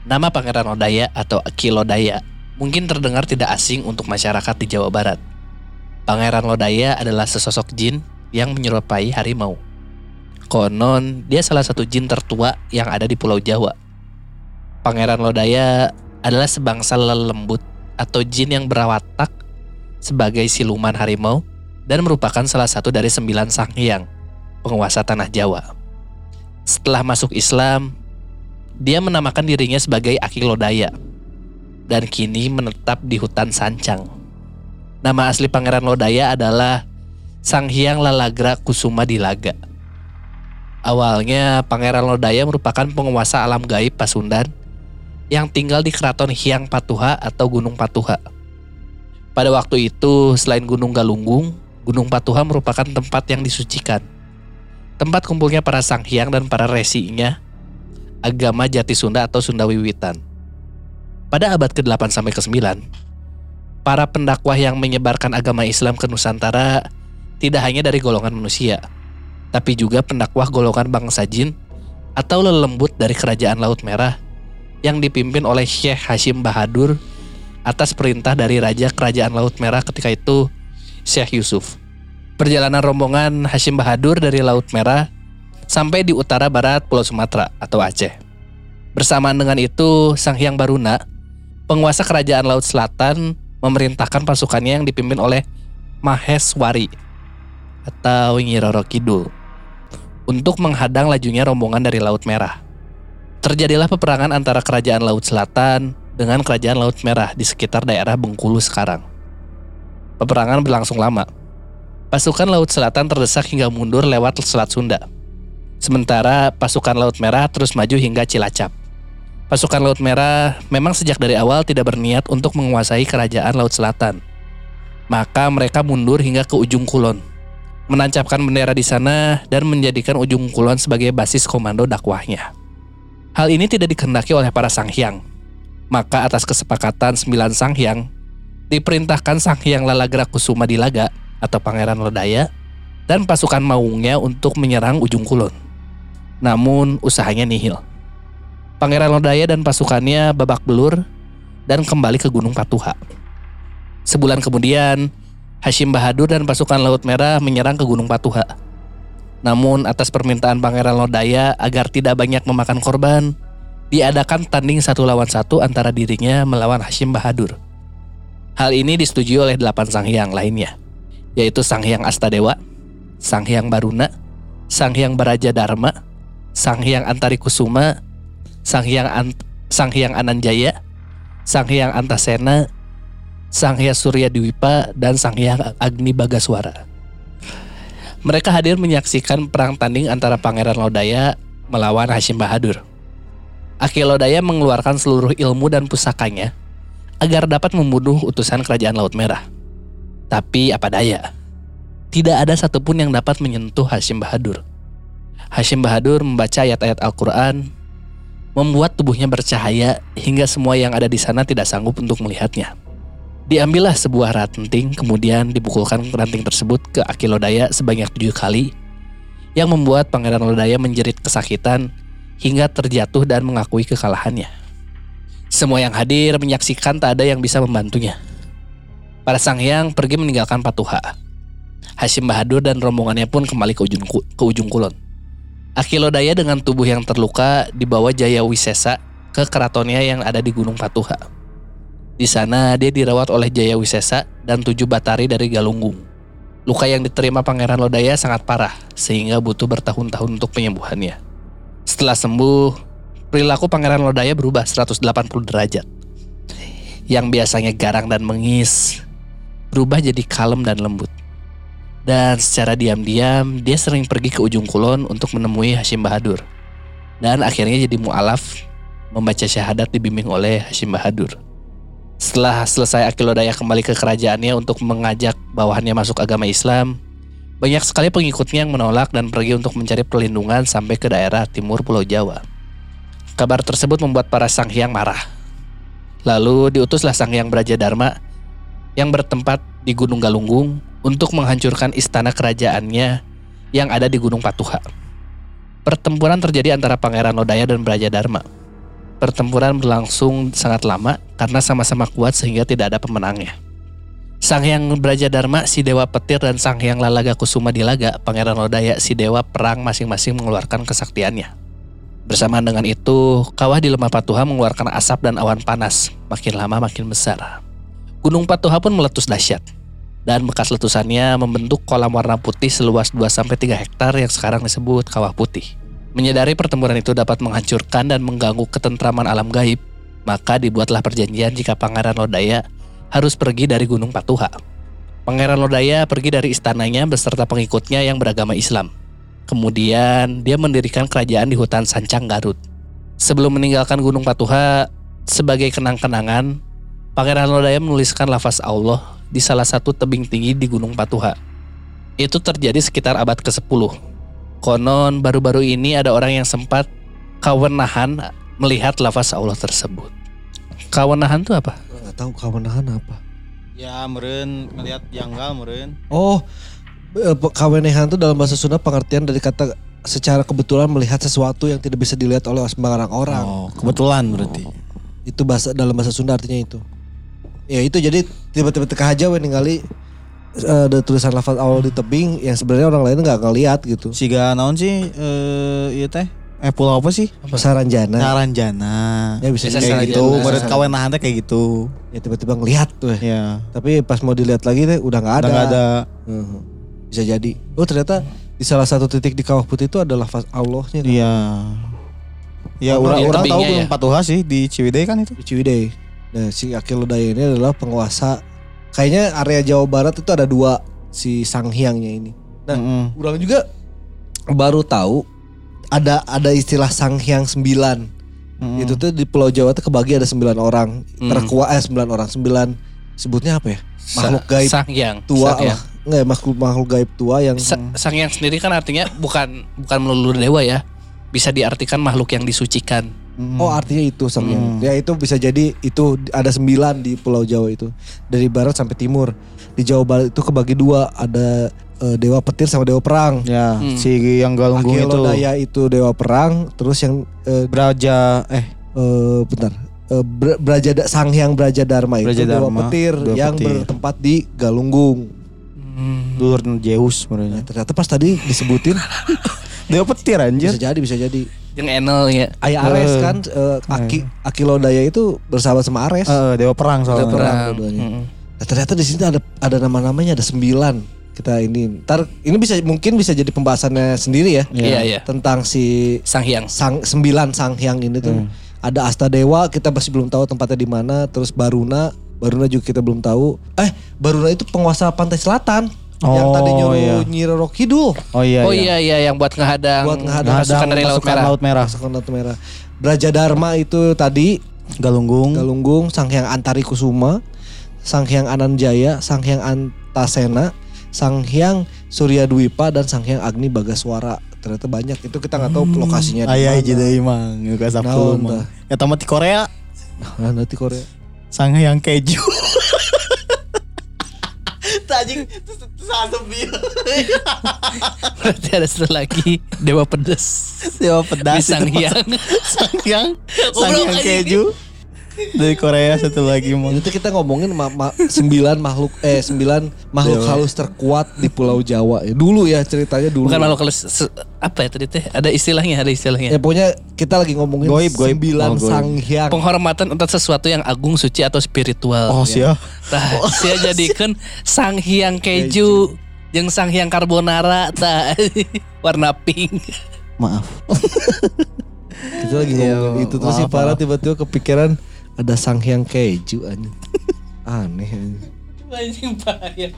Nama Pangeran Lodaya atau Akilodaya mungkin terdengar tidak asing untuk masyarakat di Jawa Barat. Pangeran Lodaya adalah sesosok jin yang menyerupai harimau. Konon, dia salah satu jin tertua yang ada di Pulau Jawa. Pangeran Lodaya adalah sebangsa lelembut atau jin yang berwatak sebagai siluman harimau dan merupakan salah satu dari sembilan sanghyang penguasa tanah Jawa. Setelah masuk Islam, dia menamakan dirinya sebagai Aki Lodaya dan kini menetap di hutan Sancang. Nama asli Pangeran Lodaya adalah Sang Hyang Lalagra Kusuma Dilaga. Awalnya Pangeran Lodaya merupakan penguasa alam gaib Pasundan yang tinggal di keraton Hyang Patuha atau Gunung Patuha. Pada waktu itu, selain Gunung Galunggung, Gunung Patuha merupakan tempat yang disucikan. Tempat kumpulnya para sang hyang dan para resinya, agama Jati Sunda atau Sunda Wiwitan. Pada abad ke-8 sampai ke-9, para pendakwah yang menyebarkan agama Islam ke Nusantara tidak hanya dari golongan manusia, tapi juga pendakwah golongan bangsa jin atau lelembut dari kerajaan Laut Merah yang dipimpin oleh Syekh Hashim Bahadur atas perintah dari Raja Kerajaan Laut Merah ketika itu Syekh Yusuf. Perjalanan rombongan Hashim Bahadur dari Laut Merah sampai di utara barat Pulau Sumatera atau Aceh. Bersamaan dengan itu, Sang Hyang Baruna, penguasa kerajaan Laut Selatan, memerintahkan pasukannya yang dipimpin oleh Maheswari atau Nyi Kidul untuk menghadang lajunya rombongan dari Laut Merah. Terjadilah peperangan antara kerajaan Laut Selatan dengan kerajaan Laut Merah di sekitar daerah Bengkulu sekarang. Peperangan berlangsung lama. Pasukan Laut Selatan terdesak hingga mundur lewat Selat Sunda. Sementara pasukan Laut Merah terus maju hingga Cilacap. Pasukan Laut Merah memang sejak dari awal tidak berniat untuk menguasai kerajaan Laut Selatan. Maka mereka mundur hingga ke ujung kulon, menancapkan bendera di sana dan menjadikan ujung kulon sebagai basis komando dakwahnya. Hal ini tidak dikehendaki oleh para sanghyang. Maka atas kesepakatan sembilan sanghyang, diperintahkan Sanghyang Lalagra Kusuma Dilaga atau Pangeran Lodaya dan pasukan maungnya untuk menyerang ujung kulon. Namun usahanya nihil. Pangeran Lodaya dan pasukannya babak belur dan kembali ke Gunung Patuha. Sebulan kemudian, Hashim Bahadur dan pasukan Laut Merah menyerang ke Gunung Patuha. Namun atas permintaan Pangeran Lodaya agar tidak banyak memakan korban, diadakan tanding satu lawan satu antara dirinya melawan Hashim Bahadur. Hal ini disetujui oleh delapan sanghyang lainnya, yaitu Sanghyang Astadewa, Sanghyang Baruna, Sanghyang Baraja Dharma, Sanghyang Antari Kusuma, Sanghyang Ant Sanghyang Ananjaya, Sanghyang Antasena, Sanghyang Surya Dwipa, dan Sanghyang Agni Bagaswara. Mereka hadir menyaksikan perang tanding antara Pangeran Lodaya melawan Hashim Bahadur. Aki Lodaya mengeluarkan seluruh ilmu dan pusakanya agar dapat membunuh utusan kerajaan Laut Merah. Tapi apa daya, tidak ada satupun yang dapat menyentuh Hashim Bahadur. Hashim Bahadur membaca ayat-ayat Al-Quran, membuat tubuhnya bercahaya hingga semua yang ada di sana tidak sanggup untuk melihatnya. Diambillah sebuah ranting, kemudian dipukulkan ranting tersebut ke Aki Lodaya sebanyak tujuh kali, yang membuat Pangeran Lodaya menjerit kesakitan hingga terjatuh dan mengakui kekalahannya. Semua yang hadir menyaksikan tak ada yang bisa membantunya. Para sang hyang pergi meninggalkan Patuha. Hashim Bahadur dan rombongannya pun kembali ke ujung, ke ujung kulon. Akilodaya dengan tubuh yang terluka dibawa Jaya Wisesa ke keratonnya yang ada di Gunung Patuha. Di sana dia dirawat oleh Jaya Wisesa dan tujuh batari dari Galunggung. Luka yang diterima Pangeran Lodaya sangat parah sehingga butuh bertahun-tahun untuk penyembuhannya. Setelah sembuh, perilaku Pangeran Lodaya berubah 180 derajat. Yang biasanya garang dan mengis, berubah jadi kalem dan lembut. Dan secara diam-diam, dia sering pergi ke ujung kulon untuk menemui Hashim Bahadur. Dan akhirnya jadi mu'alaf, membaca syahadat dibimbing oleh Hashim Bahadur. Setelah selesai Akilodaya kembali ke kerajaannya untuk mengajak bawahannya masuk agama Islam, banyak sekali pengikutnya yang menolak dan pergi untuk mencari perlindungan sampai ke daerah timur Pulau Jawa. Kabar tersebut membuat para sanghyang marah. Lalu diutuslah sanghyang Braja Dharma yang bertempat di Gunung Galunggung untuk menghancurkan istana kerajaannya yang ada di Gunung Patuha. Pertempuran terjadi antara Pangeran Lodaya dan Braja Dharma. Pertempuran berlangsung sangat lama karena sama-sama kuat sehingga tidak ada pemenangnya. Sang Hyang Braja Dharma, si Dewa Petir dan Sang Hyang Lalaga Kusuma Dilaga, Pangeran Lodaya, si Dewa Perang masing-masing mengeluarkan kesaktiannya. Bersamaan dengan itu, kawah di Lemah Patuha mengeluarkan asap dan awan panas, makin lama makin besar. Gunung Patuha pun meletus dahsyat. Dan bekas letusannya membentuk kolam warna putih seluas 2-3 hektar yang sekarang disebut Kawah Putih. Menyadari pertempuran itu dapat menghancurkan dan mengganggu ketentraman alam gaib, maka dibuatlah perjanjian jika Pangeran Lodaya harus pergi dari Gunung Patuha. Pangeran Lodaya pergi dari istananya beserta pengikutnya yang beragama Islam. Kemudian dia mendirikan kerajaan di hutan Sancang Garut. Sebelum meninggalkan Gunung Patuha sebagai kenang-kenangan, Pangeran Lodaya menuliskan lafaz Allah di salah satu tebing tinggi di Gunung Patuha. Itu terjadi sekitar abad ke-10. Konon baru-baru ini ada orang yang sempat kawenahan melihat lafaz Allah tersebut. Kawenahan itu apa? Nggak tahu kawenahan apa. Ya meren ngelihat janggal meren. Oh, eh, kawenehan itu dalam bahasa Sunda pengertian dari kata secara kebetulan melihat sesuatu yang tidak bisa dilihat oleh sembarang orang. Oh, kebetulan berarti. Itu bahasa dalam bahasa Sunda artinya itu. Ya itu jadi tiba-tiba teka aja we ningali eh, ada tulisan lafaz Allah di tebing yang sebenarnya orang lain nggak ngeliat gitu. Siga naon sih eh iya teh? Eh pulau apa sih? Saranjana. Saranjana. Ya bisa Bisa kayak gitu, Saranjana. kawenahan teh kayak gitu. Ya tiba-tiba ngelihat tuh. ya. Ya. Tapi pas mau dilihat lagi teh udah nggak ada. Udah nggak ada. Bisa jadi. Oh ternyata di salah satu titik di Kawah Putih itu ada lafaz Allahnya. kan? Iya. Ya Oh, orang orang tahu Gunung ya? Patuha sih di Ciwidey kan itu. di Ciwidey. Nah, si Akil Lodaya ini adalah penguasa. Kayaknya area Jawa Barat itu ada dua si Sang Hyangnya ini. Nah, Mm-mm. Orang juga baru tahu ada ada istilah Sang Hyang sembilan. Mm-mm. Itu tuh di Pulau Jawa tuh kebagi ada sembilan orang. Hmm. Terkuat eh sembilan orang sembilan. Sebutnya apa ya? Makhluk gaib Sang Hyang. tua Sang Hyang. lah. Enggak makhluk makhluk gaib tua yang Sa- Sang Hyang sendiri kan artinya bukan bukan melulu dewa ya. Bisa diartikan makhluk yang disucikan. Mm-mm. Oh artinya itu Hyang. Hmm. Ya itu bisa jadi itu ada sembilan di Pulau Jawa itu dari barat sampai timur. Di Jawa Barat itu kebagi dua ada eh, dewa petir sama dewa perang. Ya, Hmm. si yang galunggung itu. Akilodaya itu dewa perang, terus yang eh, Braja eh eh, bentar Eh, Bra- Brajada Sang Hyang Brajadharma itu dewa Brajadharma, petir dewa yang petir. bertempat di Galunggung. Hmm. dulur Zeus Nah, sebenarnya. ternyata pas tadi disebutin Dewa petir anjir. bisa jadi bisa jadi. Yang Enel ya. Ayah Ares Eh. kan eh, Aki Akilodaya itu bersahabat sama Ares. Eh, dewa perang soalnya. Dewa perang. Dua-duanya. Mm-mm. Nah, ternyata di sini ada ada nama-namanya ada sembilan kita ini. Ntar ini bisa mungkin bisa jadi pembahasannya sendiri ya Iya iya. tentang si Sang Hyang. sang sembilan sang hyang ini tuh Hmm. ada Astadewa kita masih belum tahu tempatnya di mana terus Baruna Baruna juga kita belum tahu eh Baruna itu penguasa pantai selatan yang Oh, tadi nyuruh iya. Nyi Roro Kidul Oh iya. oh iya iya yang buat ngehadang, Buat ngehadang pasukan dari Laut Merah. Laut Merah. pasukan Laut Merah Brajadharma itu tadi Galunggung. Galunggung Sang Hyang Antari Kusuma Sang Hyang Ananjaya Sang Hyang Antasena Sang Hyang Surya Dwipa dan Sang Hyang Agni Bagaswara ternyata banyak itu kita nggak tahu lokasinya di Ayah mana. hiji deui mang, nu ka Naon, mah. Ya tamat di Korea, Nah, nanti Korea sang yang keju. Tajing sasebil. Berarti ada satu lagi Dewa Pedes. Dewa pedas Sang. Hyang. sang yang sang Goblok yang anjing. Keju. Dari Korea satu lagi mang. Itu kita ngomongin ma- ma- sembilan makhluk eh sembilan makhluk Dewa. halus terkuat di Pulau Jawa ya. Dulu ya ceritanya dulu. Bukan makhluk halus apa ya tadi teh? Ada istilahnya, ada istilahnya. Ya pokoknya kita lagi ngomongin Goib, goib. sembilan Oh, goib. sang hyang. Penghormatan untuk sesuatu yang agung, suci atau spiritual. Oh sia. Tah, saya jadikan sang hyang keju, yang sang hyang carbonara, tah warna pink. Maaf. Kita lagi Iya, ngomongin itu terus si Farah tiba-tiba kepikiran ada sang hyang keju anjing. Aneh anjing. Anjing bahaya.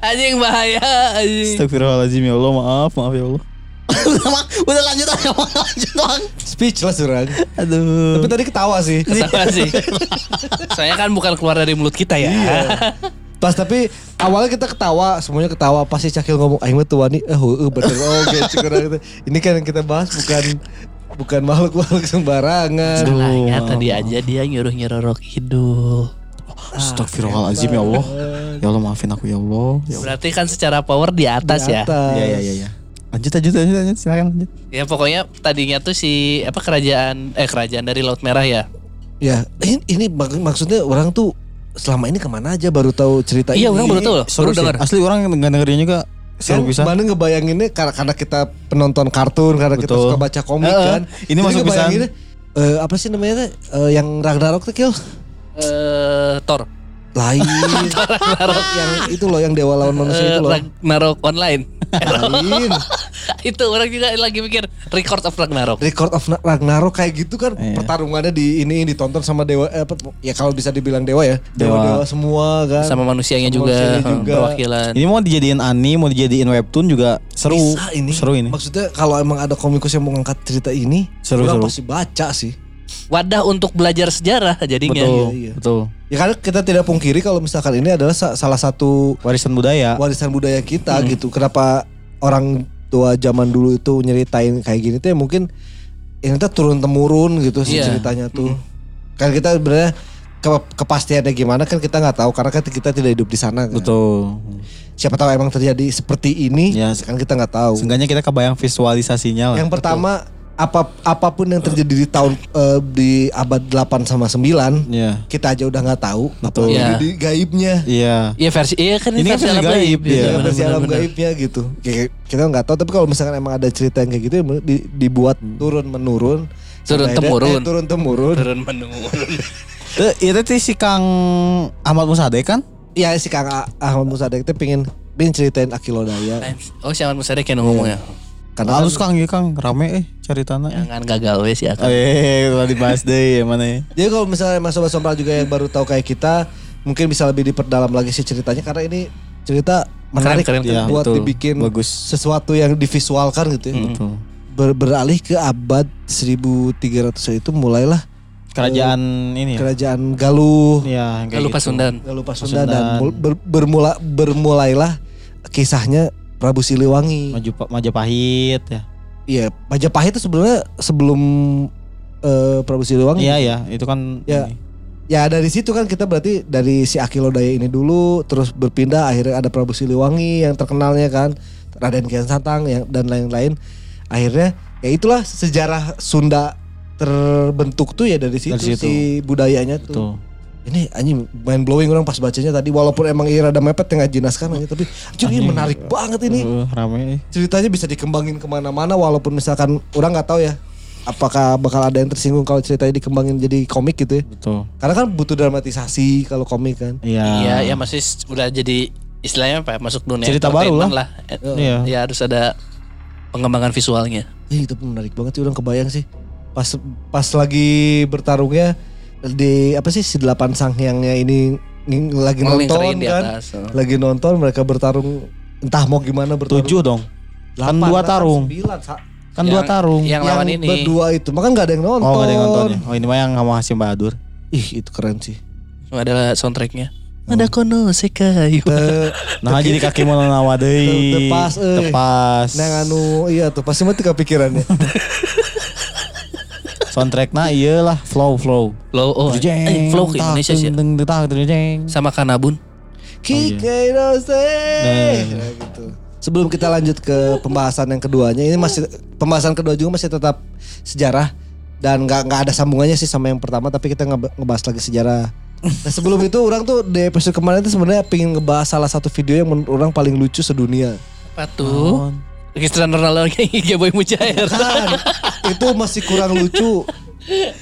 Anjing bahaya. Anjing. Astagfirullahaladzim ya Allah maaf maaf ya Allah. udah, lanjut aja lanjut Mang. Speechless orang. Aduh. Tapi tadi ketawa sih. Ketawa sih. Soalnya kan bukan keluar dari mulut kita ya. Pas tapi awalnya kita ketawa, semuanya ketawa. Pas si Cakil ngomong, aing mah tuani, eh heueuh bener oke cik orang itu. Ini kan yang kita bahas bukan bukan makhluk-makhluk sembarangan. Salahnya tadi aja dia nyuruh nyerorok hidul. Astagfirullahaladzim ya Allah. Ya Allah maafin aku ya Allah. Ya Allah. Berarti kan secara power di atas Di ya. atas. Ya ya ya ya. Lanjut lanjut lanjut lanjut silakan lanjut. Ya pokoknya tadinya tuh si apa kerajaan eh kerajaan dari Laut Merah ya. Ya, ini, ini mak- maksudnya orang tuh selama ini ke mana aja baru tahu cerita Iya, ini. orang baru tahu loh. Seru Baru dengar. Asli orang nggak dengerin juga. Seru bisa. mana ngebayanginnya karena, karena kita penonton kartun, karena kita Betul. suka baca komik Heeh. kan. Ini masuk pisan. ngebayanginnya, eh, apa sih namanya? Eh, yang Ragnarok tuh Kil? Eh Thor. Lain. yang itu loh yang dewa lawan manusia itu loh. Eh, Ragnarok online. Lain. itu orang juga lagi mikir record of Ragnarok. Record of Ragnarok kayak gitu kan Iya. pertarungannya di ini ditonton sama dewa eh, ya kalau bisa dibilang dewa ya dewa dewa semua kan Sama manusianya Sama juga, manusianya hmm, juga. perwakilan. Ini mau dijadiin anime, mau dijadiin webtoon juga seru. Bisa ini Seru ini. maksudnya kalau emang ada komikus yang mau ngangkat cerita ini Seru, seru. pasti baca sih Wadah untuk belajar sejarah jadinya. Betul, Iya, iya. betul. ya karena kita tidak pungkiri kalau misalkan ini adalah sa- salah satu Warisan budaya. warisan budaya kita gitu kenapa orang tua zaman dulu itu nyeritain kayak gini tuh ya mungkin ini tuh turun temurun gitu sih Iya. ceritanya tuh kan kita sebenarnya ke- kepastiannya gimana kan kita nggak tahu karena kan kita tidak hidup di sana kan. Betul. siapa tahu emang terjadi seperti ini Ya. kan kita nggak tahu Seenggaknya kita kebayang visualisasinya lah. yang pertama apa apa pun yang terjadi di tahun eh, di abad 8 sama 9 Iya. kita aja udah nggak tahu Betul. apalagi Iya. di gaibnya Iya. Iya versi iya kan ini, kan versi versi alam gaib, gaib. iya. Ya, benar, versi alam benar. gaibnya gitu. Kayak kita nggak tahu tapi kalau misalkan emang ada cerita yang kayak gitu ya di- dibuat turun menurun Turun temurun. eh, turun temurun. Turun menurun. Eh, itu tuh si Kang Ahmad Musade kan? Iya si Kang Ah- Ahmad Musadek itu pengen pengen ceritain Akilodaya. Oh si Ahmad Musadek yang ngomongnya. Karena Halus Kang, ya Kang, rame eh ceritanya. eh. Jangan gagal we sih akan. Eh, kalau dibahas deh ya mana ya. Jadi kalau misalnya Mas Sobat Sompral juga yang baru tahu kayak kita, mungkin bisa lebih diperdalam lagi sih ceritanya karena ini cerita menarik keren, keren. Iya, buat betul. dibikin Bagus. sesuatu yang divisualkan gitu ya. Betul. Ber- beralih ke abad 1300 itu mulailah Kerajaan ini ya. kerajaan Galuh, Iya, kayak Galuh gitu. Pasundan. Galuh Pasundan dan Pasundan. mul- ber- bermula bermulailah kisahnya Prabu Siliwangi. Maju Majapahit ya. Iya, Majapahit itu sebenarnya sebelum eh, Prabu Siliwangi. Iya ya, itu kan Ya. ini. Ya dari situ kan kita berarti dari si Akilodaya ini dulu terus berpindah akhirnya ada Prabu Siliwangi yang terkenalnya kan Raden Kian Santang yang dan lain-lain. Akhirnya ya itulah sejarah Sunda terbentuk tuh ya dari situ, Dari situ. si budayanya tuh. Tuh. Ini anjing main blowing orang pas bacanya tadi walaupun emang iya rada mepet yang jinaskan aja tapi anjing ini Anjing. menarik banget ini. Uh, rame. Ceritanya bisa dikembangin ke mana-mana walaupun misalkan orang nggak tahu ya apakah bakal ada yang tersinggung kalau ceritanya dikembangin jadi komik gitu ya. Betul. Karena kan butuh dramatisasi kalau komik kan. Iya. Iya, ya masih udah jadi istilahnya apa? ya, Masuk dunia Cerita baru lah. Eh, Iya. Ya harus ada pengembangan visualnya. Ya itu menarik banget sih orang kebayang sih. Pas pas lagi bertarungnya di apa sih si delapan sangyangnya ini lagi nonton di kan. atas, oh. Lagi nonton mereka bertarung entah mau gimana bertarung. Tujuh dong. Kan Delapan, dua kan tarung. Kan Yang- dua tarung. Yang lawan ini. berdua itu. Maka nggak ada yang nonton. Oh, gak ada yang nonton ya. Oh, ini mah yang sama Hasim Bahadur. Ih, itu keren sih. Ada soundtracknya. Oh. Ada kono sekai. Nah, jadi kaki mau nawa deui. tepas euy. Tepas. Nang anu iya tuh pasti mati kepikirannya. Soundtracknya iya lah, flow flow. Flow oh. Jeng, Eh, flow ke Indonesia sih. ya. deng, deng, tak, deng, jeng. Sama Kanabun. Kike Rose. Nah. Gitu. Sebelum kita lanjut ke pembahasan yang keduanya, ini masih pembahasan kedua juga masih tetap sejarah dan nggak nggak ada sambungannya sih sama yang pertama, tapi kita ngeba- ngebahas lagi sejarah. Nah sebelum itu orang tuh di episode kemarin itu sebenarnya pengen ngebahas salah satu video yang menurut orang paling lucu sedunia. Apa tuh? Cristiano Ronaldo kayak Boy Mujair. Kan, itu masih kurang lucu,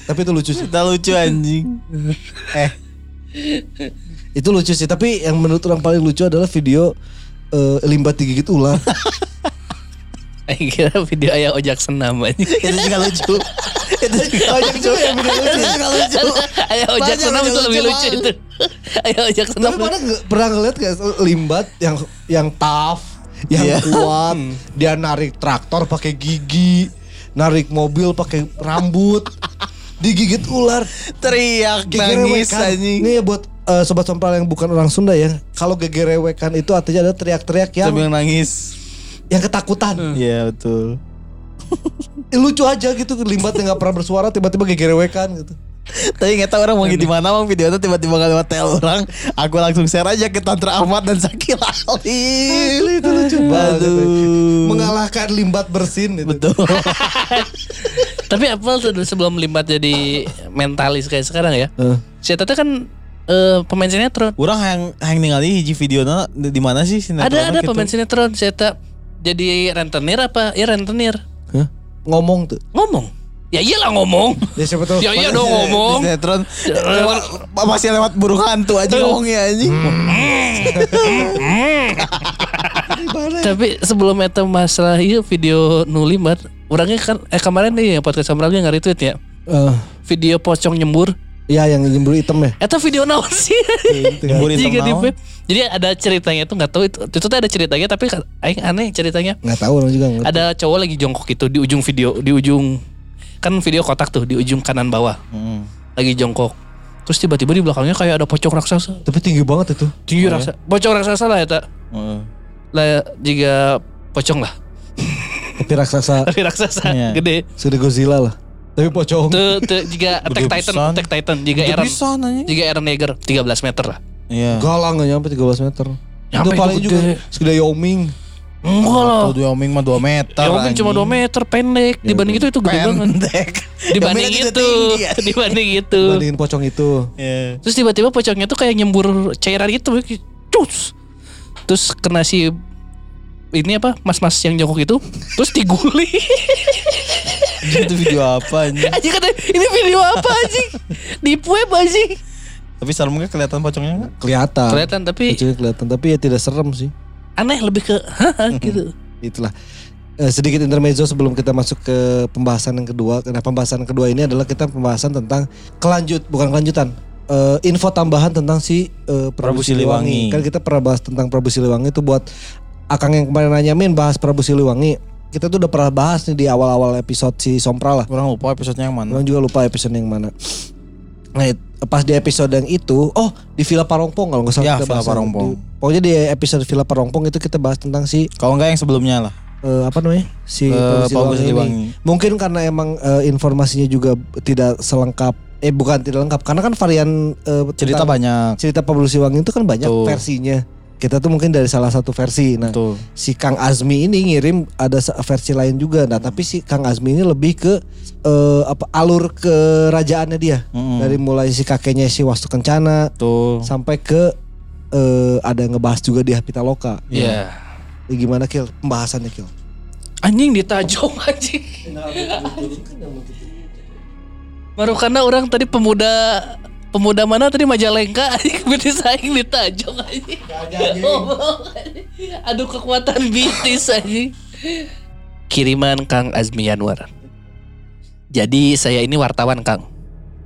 tapi itu lucu sih. Kita lucu anjing. Eh, itu lucu sih. Tapi yang menurut orang paling lucu adalah video eh, limbah digigit ular. Eh kira video ayah ojak senam aja. Itu juga lucu. Itu juga Banyak juga yang video lucu. Itu juga lucu. Ayah ojak Banyak senam itu lebih lucu itu. Ayah ojak senam. Tapi pernah ngeliat gak limbat yang yang tough, yang Iya. kuat, dia narik traktor pakai gigi, narik mobil pakai rambut, digigit ular, Teriak nangis anjing. Ini ya buat eh, sobat sompral yang bukan orang Sunda ya. Kalau gegerewekan itu artinya ada teriak-teriak yang Sambil nangis. yang ketakutan. Iya betul. Eh, lucu aja gitu limbat yang nggak pernah bersuara tiba-tiba gegerewekan gitu. Tapi nggak tahu orang mau di mana mang video itu tiba-tiba nggak lewat tel orang. Aku langsung share aja ke Tantra Ahmad dan Sakil Ali. itu lucu banget. Mengalahkan limbat bersin itu. Betul. Tapi apa tuh sebelum limbat jadi mentalis kayak sekarang ya? Eh. Si Tata kan eh, pemain sinetron. Orang yang yang ningali hiji video di mana sih sinetron Ada ada gitu? pemain sinetron. Si Tata jadi rentenir apa? Ya rentenir. Hah? Ngomong tuh. Ngomong. Ya iyalah ngomong. Ya siapa tahu. Ya iya dong ngomong. Sinetron lewat, masih lewat burung hantu aja ngomongnya anjing. Gimana? Tapi sebelum eta masalah iya video nulimat, orangnya kan eh kemarin nih yang podcast Samralnya nggak retweet ya. Eh, Video pocong nyembur. ya yang nyembur hitam ya. Eta video naon sih? Nyembur hitam naon? Jadi ada ceritanya tuh nggak tahu itu itu tuh ada ceritanya tapi aing aneh ceritanya. Nggak tahu orang juga. Ada cowok lagi jongkok itu di ujung video di ujung kan video kotak tuh di ujung kanan bawah Hmm. lagi jongkok. Terus tiba-tiba di belakangnya kayak ada pocong raksasa. Tapi tinggi banget itu. Tinggi raksasa. Pocong raksasa lah ya tak. Heeh. Lah jika pocong lah. Tapi raksasa Tapi raksasa Iya. gede. sudah Godzilla lah. Tapi pocong. Tuh, tuh jika Attack Titan, pisan. Attack Titan, jika Gede Eren, pisan, jika Eren Yeager 13 meter lah. Iya. Galang nggak nyampe 13 meter. Nyampe itu paling itu juga gede. segede Yoming. Enggak lah. Tuh Wyoming mah 2 meter. Ya mungkin cuma 2 anjing. meter pendek. Dibanding itu itu gede banget. Pendek. Dibanding itu, ya. dibanding itu. Bandingin pocong itu. Iya. Terus tiba-tiba pocongnya tuh kayak nyembur cairan gitu. Cus. Terus kena si ini apa mas-mas yang jongkok itu terus diguli itu video apa anjing? aja kata ini video apa anjing di web anjing Tapi seremnya kelihatan pocongnya enggak? Kelihatan. kelihatan tapi Kecil kelihatan tapi ya tidak serem sih. Aneh lebih ke gitu Itulah. Eh, sedikit intermezzo sebelum kita masuk ke pembahasan yang kedua. Karena pembahasan yang kedua ini adalah kita pembahasan tentang kelanjut bukan kelanjutan. Eh, info tambahan tentang si eh, Prabu, Prabu Siliwangi. Siliwangi. Kan kita pernah bahas tentang Prabu Siliwangi itu buat Akang yang kemarin nanyamin bahas Prabu Siliwangi. Kita tuh udah pernah bahas nih di awal-awal episode si Sompra lah. Kurang lupa episodenya yang mana. Orang juga lupa episode yang mana. Nah, pas di episode yang itu, oh di Villa Parongpong kalau nggak salah Ya, kita Villa bahas. Parongpong. Di- Pokoknya di episode Villa Parongpong itu kita bahas tentang si Kalau enggak yang sebelumnya lah. eh, apa namanya si Prabu Prabu Siliwangi ini. Mungkin karena emang eh, informasinya juga tidak selengkap. Eh bukan tidak lengkap karena kan varian eh, Cerita banyak. cerita Prabu Siliwangi itu kan banyak Betul. versinya. Kita tuh mungkin dari salah satu versi. Nah, Tuh. si Kang Azmi ini ngirim ada versi lain juga. Nah, tapi si Kang Azmi ini lebih ke eh, apa alur kerajaannya dia. Mm-mm. Dari mulai si kakeknya si Wastu Kencana Tuh. sampai ke eh, ada yang ngebahas juga di Pitaloka. ya Ya, gimana Kil pembahasannya Kil? anjing ditajong anjing baru karena orang tadi pemuda pemuda mana tadi? Majalengka. Anjing bisnis aing ditajong anjing. Aduh kekuatan bisnis anjing. Kiriman Kang Azmi Yanwar jadi saya ini wartawan Kang.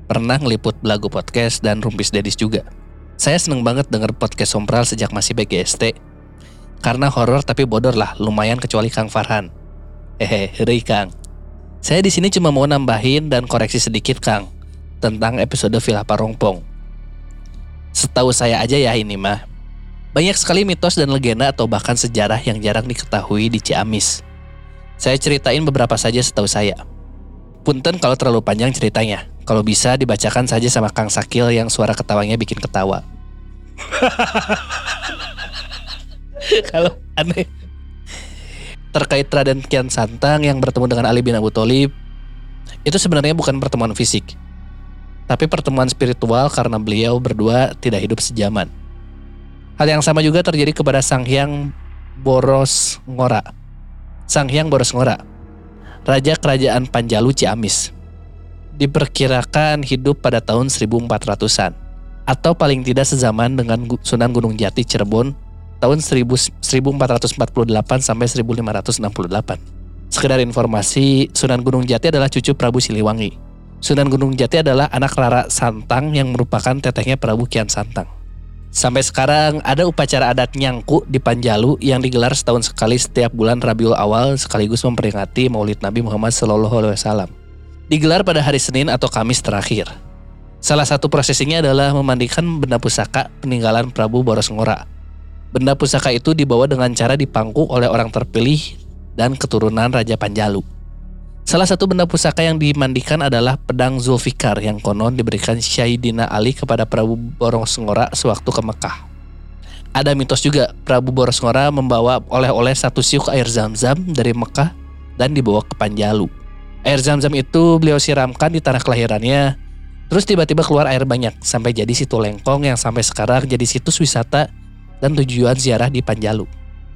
Pernah ngeliput Belagu Podcast dan Rumpis Dedis juga. Saya seneng banget denger podcast Sompral sejak masih BGST karena horor tapi bodor lah lumayan kecuali Kang Farhan. Hehe, heureui Kang. Saya di sini cuma mau nambahin dan koreksi sedikit Kang tentang episode Villa Parongpong. Setahu saya aja ya ini mah. Banyak sekali mitos dan legenda atau bahkan sejarah yang jarang diketahui di Ciamis. Saya ceritain beberapa saja setahu saya. Punten kalau terlalu panjang ceritanya. Kalau bisa dibacakan saja sama Kang Sakil yang suara ketawanya bikin ketawa. kalau aneh terkait Raden Kian Santang yang bertemu dengan Ali bin Abu Thalib itu sebenarnya bukan pertemuan fisik tapi pertemuan spiritual karena beliau berdua tidak hidup sejaman. Hal yang sama juga terjadi kepada Sang Hyang Boros Ngora. Sang Hyang Boros Ngora, raja kerajaan Panjalu Ciamis. Diperkirakan hidup pada tahun 1400-an atau paling tidak sezaman dengan Sunan Gunung Jati Cirebon tahun 1000 1448 sampai 1568. Sekedar informasi, Sunan Gunung Jati adalah cucu Prabu Siliwangi. Sunan Gunung Jati adalah anak Rara Santang yang merupakan tetehnya Prabu Kian Santang. Sampai sekarang ada upacara adat nyangku di Panjalu yang digelar setahun sekali setiap bulan Rabiul Awal sekaligus memperingati Maulid Nabi Muhammad SAW. Digelar pada hari Senin atau Kamis terakhir. Salah satu prosesinya adalah memandikan benda pusaka peninggalan Prabu Boros Ngora. Benda pusaka itu dibawa dengan cara dipangku oleh orang terpilih dan keturunan Raja Panjalu. Salah satu benda pusaka yang dimandikan adalah pedang Zulfikar yang konon diberikan Syaidina Ali kepada Prabu Borosngora sewaktu ke Mekah. Ada mitos juga Prabu Borosngora membawa oleh-oleh satu siuk air zam-zam dari Mekah dan dibawa ke Panjalu. Air zam-zam itu beliau siramkan di tanah kelahirannya, terus tiba-tiba keluar air banyak sampai jadi situ lengkong yang sampai sekarang jadi situs wisata dan tujuan ziarah di Panjalu.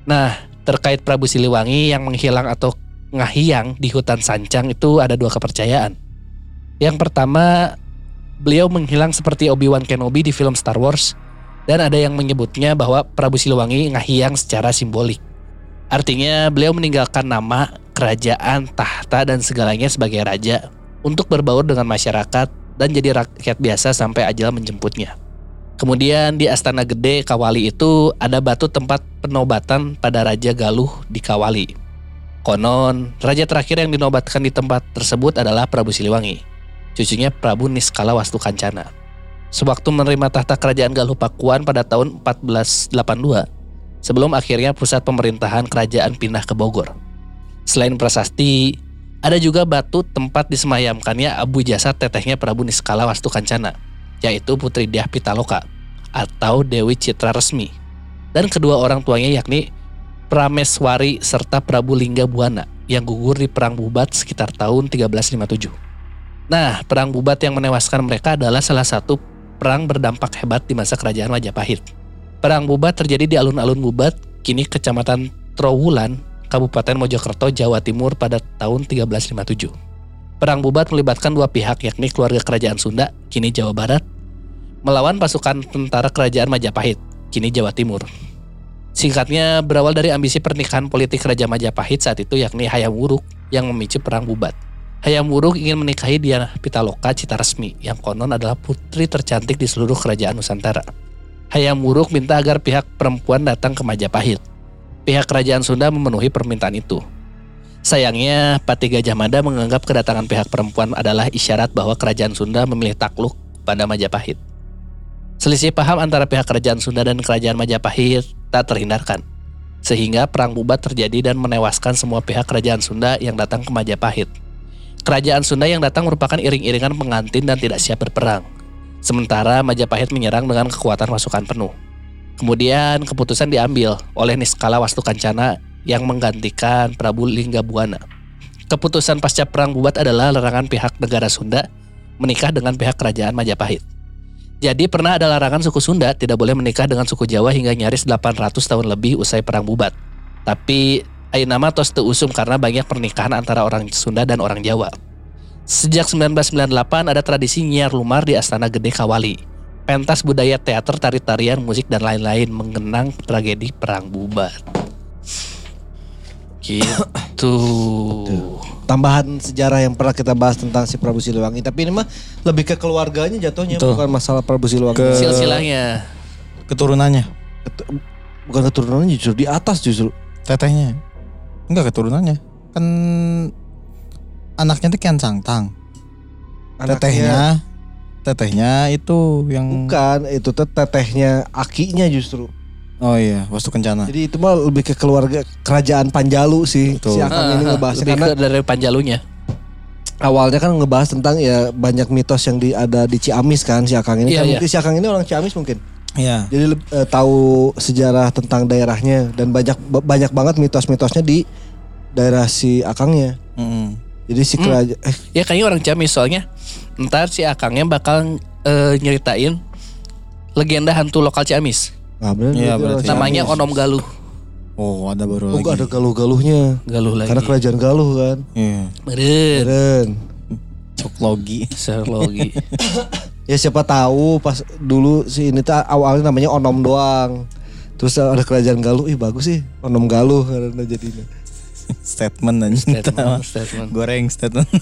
Nah, terkait Prabu Siliwangi yang menghilang atau ngahiyang di hutan Sancang itu ada dua kepercayaan. Yang pertama, beliau menghilang seperti Obi-Wan Kenobi di film Star Wars dan ada yang menyebutnya bahwa Prabu Siliwangi ngahiyang secara simbolik. Artinya beliau meninggalkan nama, kerajaan, tahta dan segalanya sebagai raja untuk berbaur dengan masyarakat dan jadi rakyat biasa sampai ajal menjemputnya. Kemudian di Astana Gede Kawali itu ada batu tempat penobatan pada Raja Galuh di Kawali. Konon, raja terakhir yang dinobatkan di tempat tersebut adalah Prabu Siliwangi, cucunya Prabu Niskala Wastu Kancana. Sewaktu menerima tahta kerajaan Galuh Pakuan pada tahun 1482, sebelum akhirnya pusat pemerintahan kerajaan pindah ke Bogor. Selain prasasti, ada juga batu tempat disemayamkannya abu jasad tetehnya Prabu Niskala Wastu Kancana, yaitu Putri Diah Pitaloka atau Dewi Citra Resmi. Dan kedua orang tuanya yakni Prameswari serta Prabu Lingga Buana yang gugur di Perang Bubat sekitar tahun 1357. Nah, Perang Bubat yang menewaskan mereka adalah salah satu perang berdampak hebat di masa kerajaan Majapahit. Perang Bubat terjadi di alun-alun Bubat, kini Kecamatan Trowulan, Kabupaten Mojokerto, Jawa Timur pada tahun 1357. Perang Bubat melibatkan dua pihak yakni keluarga kerajaan Sunda, kini Jawa Barat, melawan pasukan tentara kerajaan Majapahit, kini Jawa Timur. Singkatnya berawal dari ambisi pernikahan politik Raja Majapahit saat itu yakni Hayam Wuruk yang memicu Perang Bubat. Hayam Wuruk ingin menikahi Diana Pitaloka Cita Resmi yang konon adalah putri tercantik di seluruh kerajaan Nusantara. Hayam Wuruk minta agar pihak perempuan datang ke Majapahit. Pihak kerajaan Sunda memenuhi permintaan itu. Sayangnya, Pati Gajah Mada menganggap kedatangan pihak perempuan adalah isyarat bahwa kerajaan Sunda memilih takluk pada Majapahit. Selisih paham antara pihak kerajaan Sunda dan kerajaan Majapahit tak terhindarkan. Sehingga perang bubat terjadi dan menewaskan semua pihak kerajaan Sunda yang datang ke Majapahit. Kerajaan Sunda yang datang merupakan iring-iringan pengantin dan tidak siap berperang. Sementara Majapahit menyerang dengan kekuatan pasukan penuh. Kemudian keputusan diambil oleh Niskala Wastu Kancana yang menggantikan Prabu Lingga Buana. Keputusan pasca perang bubat adalah larangan pihak negara Sunda menikah dengan pihak kerajaan Majapahit. Jadi pernah ada larangan suku Sunda tidak boleh menikah dengan suku Jawa hingga nyaris 800 tahun lebih usai perang bubat. Tapi Ainama tos usum karena banyak pernikahan antara orang Sunda dan orang Jawa. Sejak 1998 ada tradisi nyiar lumar di Astana Gede Kawali. Pentas budaya teater, tari-tarian, musik, dan lain-lain mengenang tragedi Perang Bubat. Gitu. Tambahan sejarah yang pernah kita bahas tentang si Prabu Siliwangi. Tapi ini mah lebih ke keluarganya jatuhnya Betul. bukan masalah Prabu Siliwangi. Ke- Silsilahnya. Keturunannya, Ketu- bukan keturunannya justru di atas justru. tetehnya. Enggak keturunannya. Kan anaknya tuh Kian Sangtang. Anaknya- Tetehnya tetehnya itu yang Bukan, itu teh tetehnya akinya justru. Oh iya, Wastu Kencana. Jadi itu mah lebih ke keluarga kerajaan Panjalu sih. Betul. Si Akang ini ngebahas lebih karena ke dari Panjalunya. awalnya kan ngebahas tentang ya banyak mitos yang di, ada di Ciamis kan si Akang ini. Iya, kan iya. mungkin si Akang ini orang Ciamis mungkin. Iya. Jadi eh, tahu sejarah tentang daerahnya dan banyak ba- banyak banget mitos-mitosnya di daerah si Akangnya. Mm-mm. Jadi si Hmm. kerajaan eh Ya kayaknya orang Ciamis soalnya ntar si Akangnya bakal eh, nyeritain legenda hantu lokal Ciamis. Nggak bener Iya, berarti orang Namanya. Onom Galuh. Oh, ada baru Oh, lagi. ada galuh-galuhnya. Galuh lagi. Karena kerajaan Galuh kan. Iya. Meren. Keren. Coklogi. Serlogi. Ya siapa tahu pas dulu si ini tuh awalnya namanya Onom doang. Terus ada kerajaan Galuh, ih bagus sih Onom Galuh karena jadinya. statement aja. statement, statement. Goreng statement.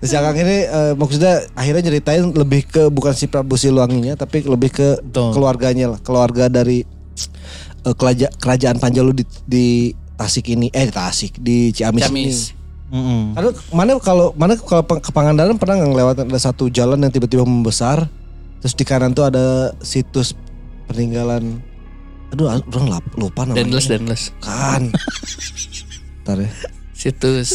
Terus Akang ini eh, maksudnya akhirnya nyeritain lebih ke bukan si Prabu Siliwanginya tapi lebih ke Betul. keluarganya lah, keluarga dari eh, kelaja- kerajaan Panjalu di, di Tasik ini, eh di Tasik di Ciamis, ini. Ciamis. Mm-mm. Karena mana kalau mana kalau ke Pangandaran pernah nggak lewat ada satu jalan yang tiba-tiba membesar, terus di kanan tuh ada situs peninggalan. Aduh, orang lap- lupa namanya. Denles, denles. Kan. Bentar ya. Situs.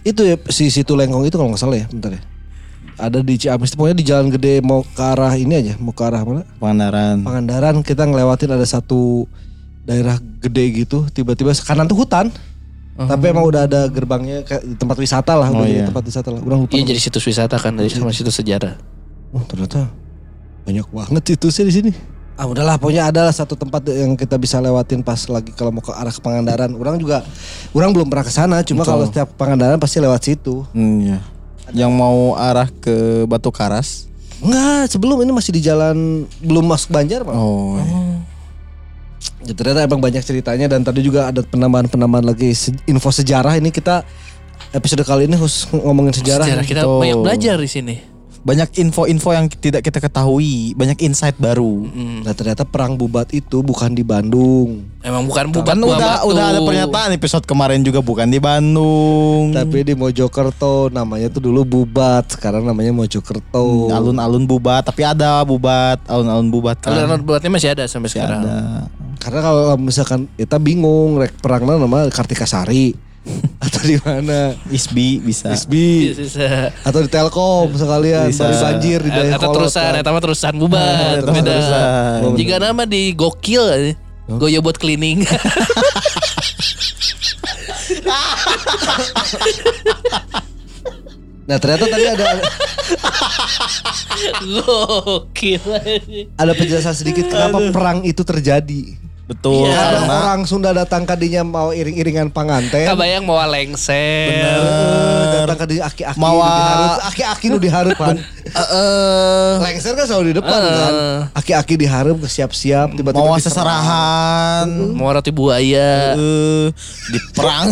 Itu ya si situ Lengkong itu kalau nggak salah ya, bentar ya. Ada di Ciamis, pokoknya di jalan gede mau ke arah ini aja, mau ke arah mana? Pangandaran. Pangandaran kita ngelewatin ada satu daerah gede gitu, tiba-tiba kanan tuh hutan. Tapi emang udah ada gerbangnya kayak di tempat wisata lah, Oh, udah iya. tempat wisata lah. Lupa. Iya jadi situs wisata kan dari sama situs sejarah. Oh ternyata banyak banget situsnya di sini. Ah udahlah pokoknya ada lah satu tempat yang kita bisa lewatin pas lagi kalau mau ke arah ke Pangandaran. Orang juga, orang belum pernah ke sana. Cuma kalau setiap Pangandaran pasti lewat situ. Hmm, iya. Yang mau arah ke Batu Karas. Enggak, sebelum ini masih di jalan belum masuk Banjar pak. Oh. iya. Ya, ternyata emang banyak ceritanya dan tadi juga ada penambahan-penambahan lagi info sejarah ini kita episode kali ini khusus ngomongin sejarah. Sejarah kita banyak belajar di sini. Banyak info-info yang tidak kita ketahui, banyak insight baru. Nah ternyata perang bubat itu bukan di Bandung, Emang bukan bubat Kan udah batu. udah ada pernyataan episode kemarin juga bukan di Bandung. tapi di Mojokerto namanya tuh dulu bubat, sekarang namanya Mojokerto. alun-alun bubat, tapi ada bubat, alun-alun bubat kan. Kalau buatnya masih ada sampai Masih sekarang. ada. Karena kalau misalkan kita bingung rek perangnya nama Kartika Sari atau di mana? Isbi bisa. Isbi Bisa. atau di Telkom sekalian Bisa. banjir di Dayakolot. Atau terusan, kan. eta mah terusan bubat. Eta mah beda. terusan. Jika nama di gokil Goyo buat cleaning. Nah ternyata tadi ada gokil. ada penjelasan sedikit kenapa perang itu terjadi. Betul. Iya. Karena orang Sunda datang kadinya mau iring-iringan panganten. Kabayang mau lengser. Eh, datang ke di aki-aki dihareup, aki-aki nu dihareupan. eh Lengser kan selalu di depan Eh. kan. Aki-aki dihareup siap-siap tiba-tiba mau seserahan. Mau roti buaya. Eh, di perang.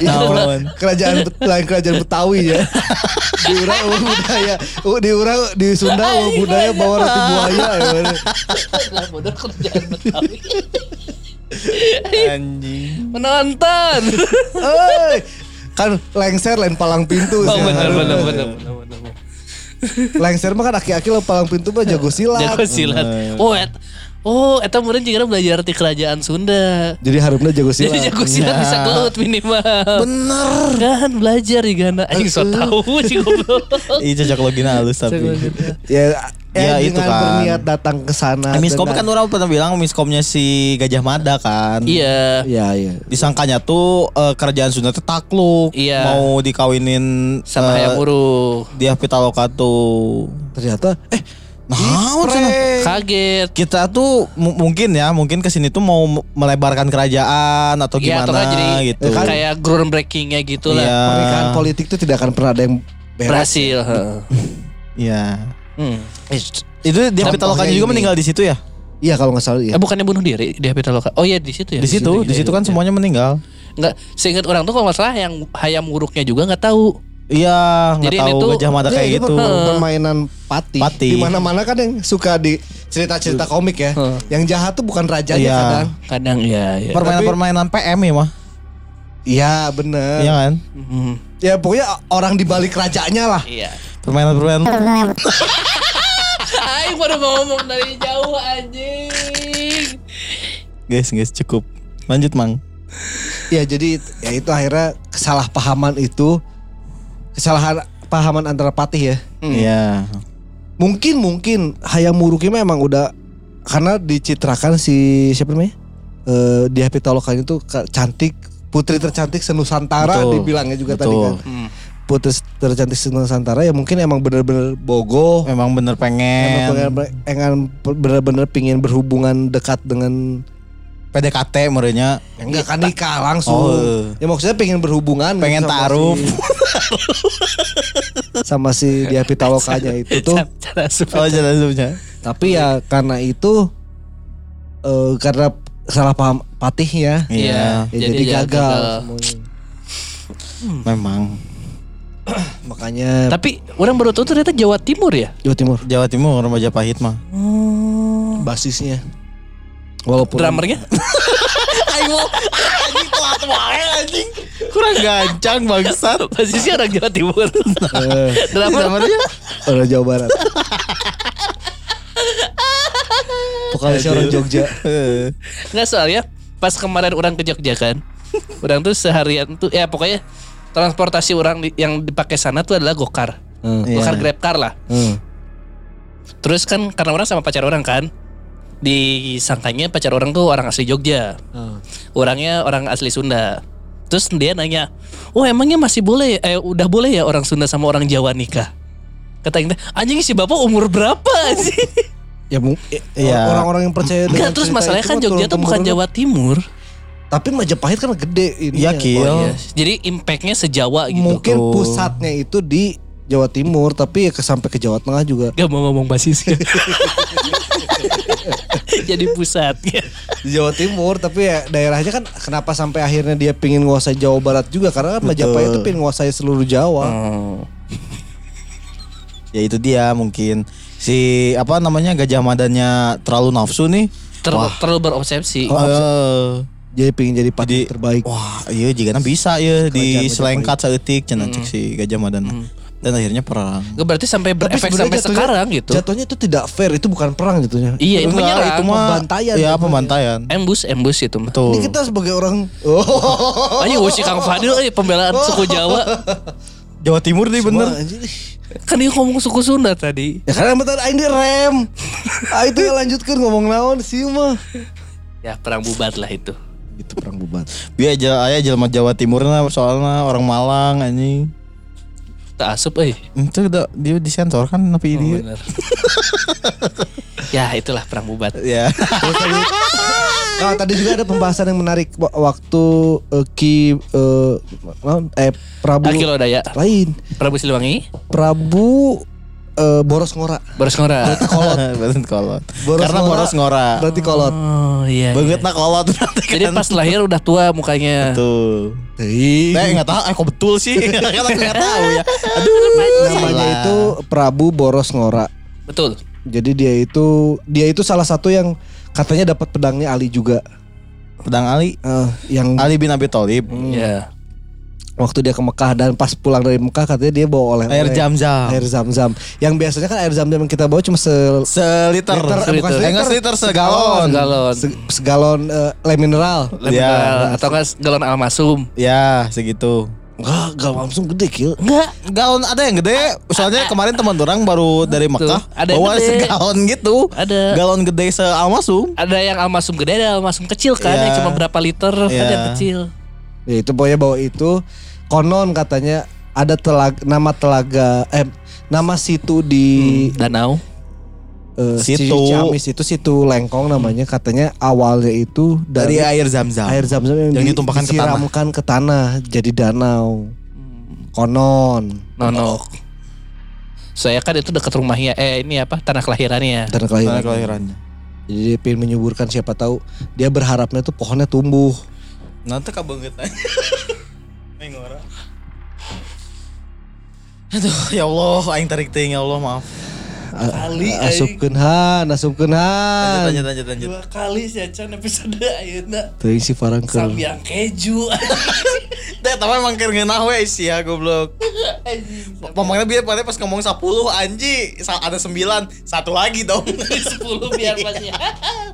Iya, Naon. kerajaan lain kerajaan Betawi ya. di eueuh budaya, di urang di Sunda budaya bawa roti buaya ya. Lah bodoh kerjaan Betawi. Anjing. Menonton. Hei, kan lengser lain palang pintu. Oh sih. benar benar benar benar benar. Lengser mah kan aki-aki lain palang pintu mah jago silat. Jago silat. Oh, oh, eta meureun juga belajar di kerajaan Sunda. Jadi harupna jago silat. Jadi jago silat bisa gelut minimal. Bener. Kan belajar di Gana. Aing so tahu sih goblok. Iya cocok logina halus tapi. Ya, Ya, eh, itu dengan kan. berniat datang ke sana. Miskom dengan- kan orang pernah bilang miskomnya si Gajah Mada kan. Iya. Iya, iya. Disangkanya tuh eh, kerajaan Sunda tuh takluk. Iya. Mau dikawinin Sama eh, Hayam Wuruk. Dia Pitaloka tuh. Ternyata eh Nah. Kaget. kita tuh mu- mungkin ya, mungkin ke sini tuh mau m- melebarkan kerajaan atau Iya, gimana atau nggak jadi gitu. kan kayak groundbreakingnya gitu lah. Iya. pernikahan politik itu tidak akan pernah ada yang beres. Berhasil. heeh. Iya. Hmm. Itu dia Contohnya Pitaloka juga ini. meninggal di situ ya? Iya kalau nggak salah Eh iya. bukannya bunuh diri di Pitaloka? Oh iya di situ ya. Di situ, di situ kan semuanya meninggal. Enggak, seingat orang tuh kalau nggak salah yang Hayam Wuruknya juga nggak tahu. Iya, nggak Jadi tahu tuh- Gajah Iya, kayak itu gitu. per- permainan pati. Pati. Di mana-mana kan yang suka di cerita-cerita komik ya. Heeh. Yang jahat tuh bukan rajanya Iya. kadang. Kadang iya iya. Permainan-permainan PM ya mah. Iya bener. Iya kan? Mhm. Ya pokoknya orang di balik rajanya lah. Iya. Permainan-permainan Aing baru mau ngomong dari jauh anjing. Guys, guys cukup. Lanjut, Mang. Ya jadi ya itu akhirnya kesalahpahaman itu kesalahan pahaman antara patih ya. Iya. Mungkin mungkin Hayam Muruki memang udah karena dicitrakan si siapa namanya? Eh di Happy Talokan itu cantik putri tercantik senusantara Betul. dibilangnya juga tadi Betul. kan. Hmm. Putri tercantik senusantara ya mungkin emang bener-bener bogoh. Memang bener Emang pengen pengen- pengen bener-bener pingin berhubungan dekat dengan PDKT merenya. ya enggak kan nikah langsung. Oh. Ya maksudnya pengen berhubungan Pengen gitu taruh. si- sama si dia Pitalokannya itu tuh. Cara. Oh, jalan. Tapi ya karena itu eh karena salah paham patih ya, Iya, ya jadi, ya gagal, semuanya. memang. Makanya Tapi orang baru tahu ternyata Jawa Timur ya. Jawa Timur Jawa Timur Majapahit mah. basisnya. Walaupun Drummernya? Ayo, anjing telat wae anjing. Kurang gancang bangsat. Basisnya orang Jawa Timur. eh, Drummer Namanya orang Jawa Barat. Vokalisnya orang Jogja. Eh, Nggak soalnya pas kemarin orang ke Jogja kan. Orang tuh seharian tuh ya pokoknya transportasi orang di- yang dipakai sana tuh adalah gokar. Hmm. Iya. Gokar Grab car lah. Hmm. Terus kan karena orang sama pacar orang kan disangkanya pacar orang tuh orang asli Jogja. Hmm. Orangnya orang asli Sunda. Terus dia nanya, "Oh, emangnya masih boleh eh udah boleh ya orang Sunda sama orang Jawa nikah?" Kata yang anjing si bapak umur berapa sih? Ya Iya. orang-orang yang percaya dengan Enggak, terus masalahnya kan Jogja tuh bukan. Jawa Timur. Tapi Majapahit kan gede ini. Iya, Kil. Oh, iya. Jadi impactnya sejawa gitu. Mungkin Betul. pusatnya itu di Jawa Timur, tapi ya ke sampai ke Jawa Tengah juga. Gak mau ngomong basis. Jadi pusat. Jawa Timur tapi ya daerahnya kan kenapa sampai akhirnya dia pingin nguasai Jawa Barat juga karena kan Majapahit itu pingin nguasai seluruh Jawa. Oh. Ya itu dia mungkin si apa namanya Gajah Madanya terlalu nafsu nih. Terlalu, terlalu berobsesi. Eh, Jadi pingin jadi pati Jadi- terbaik. wah, iya jika bisa ya di selengkat saeutik cenah cek si Gajah Madana. Dan akhirnya perang. Nggak berarti sampai berefek sampai jatuhnya- sekarang gitu. Jatuhnya itu tidak fair, itu bukan perang jatuhnya. Iya, itu Enggak, menyerang. itu mah pembantaian Ya jatuhnya. pembantaian. Embus, embus itu mah. Ini kita sebagai orang oh, Ayo si Kang Fadil eh pembelaan suku Jawa. Jawa Timur nih bener. Anjir. Kan dia ngomong suku Sunda tadi. Ya karena bentar aing di rem. ah itu yang lanjutkan ngomong naon sih mah. Ya perang bubat lah itu. Itu perang bubat. Biar aja aya jelema Jawa Timur nah soalnya orang Malang anjing. Tak asup eh. Itu udah dia disensor kan tapi Oh, dia. bener. ya itulah perang bubat. Ya. Nah, tadi juga ada pembahasan yang menarik wa- waktu eh, Ki eh, naon, eh Prabu Akil Daya. lain. Prabu Siliwangi. Prabu eh, Boros Ngora. Boros Ngora. kolot. Betul kolot. Boros Karena ngora. boros ngora. Berarti kolot. Oh iya. Banget iya. nah kolot berarti Jadi kan. pas lahir udah tua mukanya. Tuh. Hei. Eh nggak tahu, eh kok betul sih? kan aku nggak tahu ya. Aduh, Namanya salah. itu Prabu Boros Ngora. Betul. Jadi dia itu dia itu salah satu yang katanya dapat pedangnya Ali juga. pedang Ali. Eh, yang Ali bin Abi Thalib. Ya. Waktu dia ke Mekah dan pas pulang dari Mekah katanya dia bawa oleh Air zam-zam. air zam-zam. Yang biasanya kan air zam-zam yang kita bawa cuma se Seliter. Liter, eh, bukan Seliter. Eh, seliter segalon. Galon. se- segalon eh, le mineral. Ya. mineral. Atau nggak galon almasum. Ya, segitu. Enggak, enggak langsung gede kill. Enggak. Galon ada yang gede. Soalnya kemarin teman orang baru dari Mekah ada bawa gede. segalon gitu. Ada. Galon gede sealmasum. Ada yang almasum gede, ada almasum kecil kan, Iya. yang cuma berapa liter, Iya. ada yang kecil. Ya itu pokoknya bawa itu konon katanya ada telaga nama telaga eh nama situ di Danau. eh, Situ. Ciamis itu situ Lengkong namanya katanya awalnya itu Dari dari, air zam-zam. air zam-zam yang, Yang di- ditumpahkan ke tanah. ke tanah jadi danau. Konon Nonok. Saya kan itu dekat rumahnya, eh ini apa, tanah kelahirannya. tanah Tanah kelahiran. kelahirannya. Jadi dia pengen menyuburkan siapa tahu dia berharapnya tuh pohonnya tumbuh. Nanti kabanget aja. Mengora. Aduh, ya Allah, aing tarik ting ya Allah, maaf. Kali, Asupkeun han, asupkeun han. Lanjut, lanjut, lanjut, lanjut. Dua kali sih Acan episode ayeuna. Teuing si Farangkeun. Sambiang keju. Teh, tapi emang keur ngeunah we sih ya goblok. Ngomongnya biar pada pas ngomong 10 anji ada 9, satu lagi dong. 10 biar masih.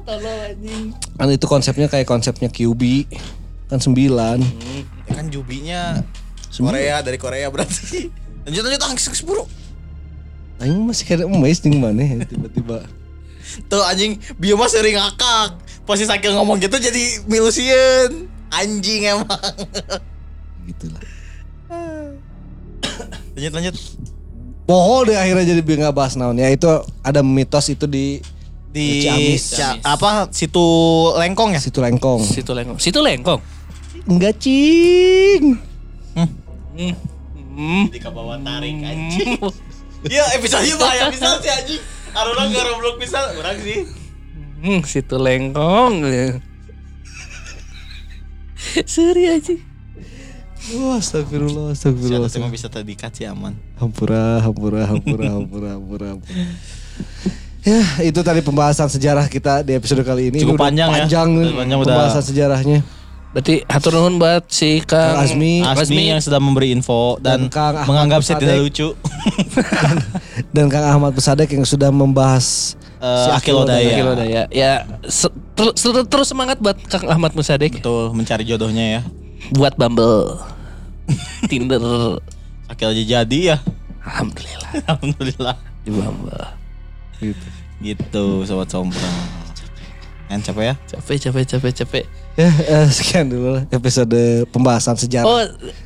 Tolong anjing. Kan itu konsepnya kayak konsepnya QB. Kan 9. Ya kan jubinya Korea dari Korea berarti. Lanjut lanjut anjing sepuluh. Aing masih kayak emes nih mana ya, tiba-tiba. Tuh anjing bio mah sering ngakak. Pasti sakit ngomong gitu jadi milusieun. Anjing emang. Gitulah. Lanjut lanjut. Pohon deh akhirnya jadi nggak bahas naon ya itu ada mitos itu di Di Ciamis. Cia- apa situ lengkong ya? situ Lengkong. Situ lengkong. Situ lengkong. Enggak cing. Hmm. Hmm. Di bawah tarik anjing. Iya episode itu bahaya bisa sih anjing. Aruna nggak roblok bisa kurang sih. Hmm, situ lengkong. Seri aja. Wah, astagfirullah, astagfirullah. Siapa sih bisa tadi sih aman. Hampura, hampura, hampura, hampura, hampura, hampura. Ya, itu tadi pembahasan sejarah kita di episode kali ini. Cukup Ini udah panjang ya. Panjang Udah panjang, udah. pembahasan sejarahnya. Berarti hatur nuhun buat si Kang Azmi. Asmi yang sudah memberi info dan, Dan Kang Ahmad menganggap saya tidak lucu. Dan Kang Ahmad Pesadek yang sudah membahas Eh, si Akil Odaya. Akil Odaya. Ya, se- ter- ter- terus semangat buat Kang Ahmad Musadek Betul mencari jodohnya ya. buat Bumble. Tinder. Akil aja jadi ya. Alhamdulillah Alhamdulillah. di Bumble. gitu. Gitu sobat sompral. Kan capek ya? Capek, capek, capek, capek. Ya, eh, sekian dulu lah episode pembahasan sejarah. Oh,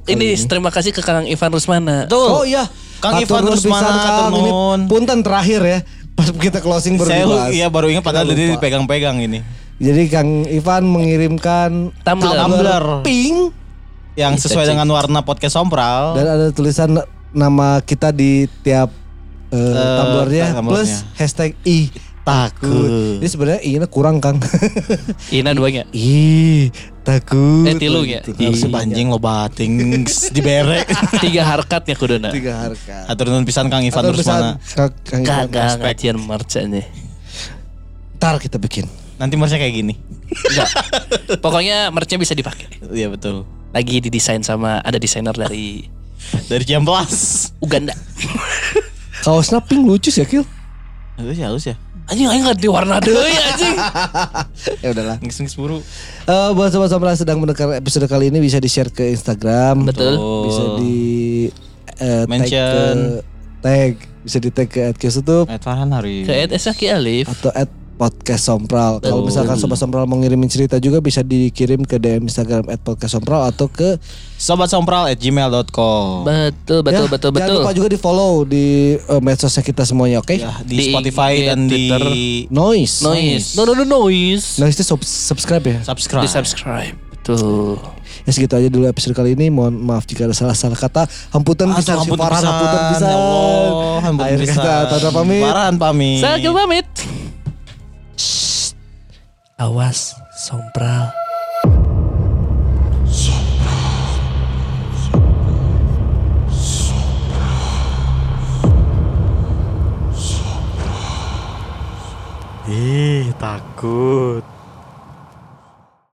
ini terima kasih ke Kang Ivan Rusmana. Betul. Oh iya, Kang Ivan Rusmana, Kang. Ini punten terakhir ya. Pas kita closing baru Saya dibahas. iya baru ingat padahal lupa. dipegang-pegang ini. Jadi Kang Ivan mengirimkan Tumblr. Tumblr. pink Yang sesuai dengan warna podcast sompral. dan ada tulisan nama kita di tiap Eh, tumblernya tumblernya. plus hashtag i Takut. Ini sebenarnya ini kurang Kang. Ina duanya. Ih, takut. Eh, tilu ya? Gitu. Ih, anjing lo bating di berek. Tiga harkatnya kuduna. Tiga harga. Atur nuhun pisan Kang Ivan Atau terus mana. Kang- Kang Ivan. Kagak ngajian merchanya. Ntar kita bikin. Nanti mereka kayak gini. Enggak. Pokoknya merchnya bisa dipakai. Iya betul. Lagi didesain sama ada desainer dari Dari jam plus. Uganda. Kaosnya pink lucu sih ya Kil. Halus ya, halus ya. Anjing aing ganti warna deui anjing. Ya udahlah. Ngis-ngis buru. Eh buat sobat-sobat yang sedang mendengar episode kali ini bisa di-share ke Instagram. Betul. Bisa di tag Mention. ke tag, bisa di tag ke @youtube Ed Farhan hari. Ke Ed Esaki Alif. atau at podcast sompral. Kalau misalkan sobat sompral mau ngirimin cerita juga bisa dikirim ke DM Instagram at podcast sompral atau ke Sobat Sompral at gmail.com Betul betul Ya, betul Jangan betul. lupa juga di follow di eh, medsosnya kita semuanya, oke? Ya, di, Di Spotify dan di Twitter. Noise. Noise. No no no noise. Noise itu sub- subscribe ya. subscribe. Di subscribe. Betul. Ya segitu aja dulu episode kali ini. Mohon maaf jika ada salah-salah kata. Hamputan bisa hampun pisan. hamputan bisa. Ya Allah, hampun Akhir pisan. kata, Tata pamit. Farhan pamit. Saya pamit. Awas, sompral. Ih, takut.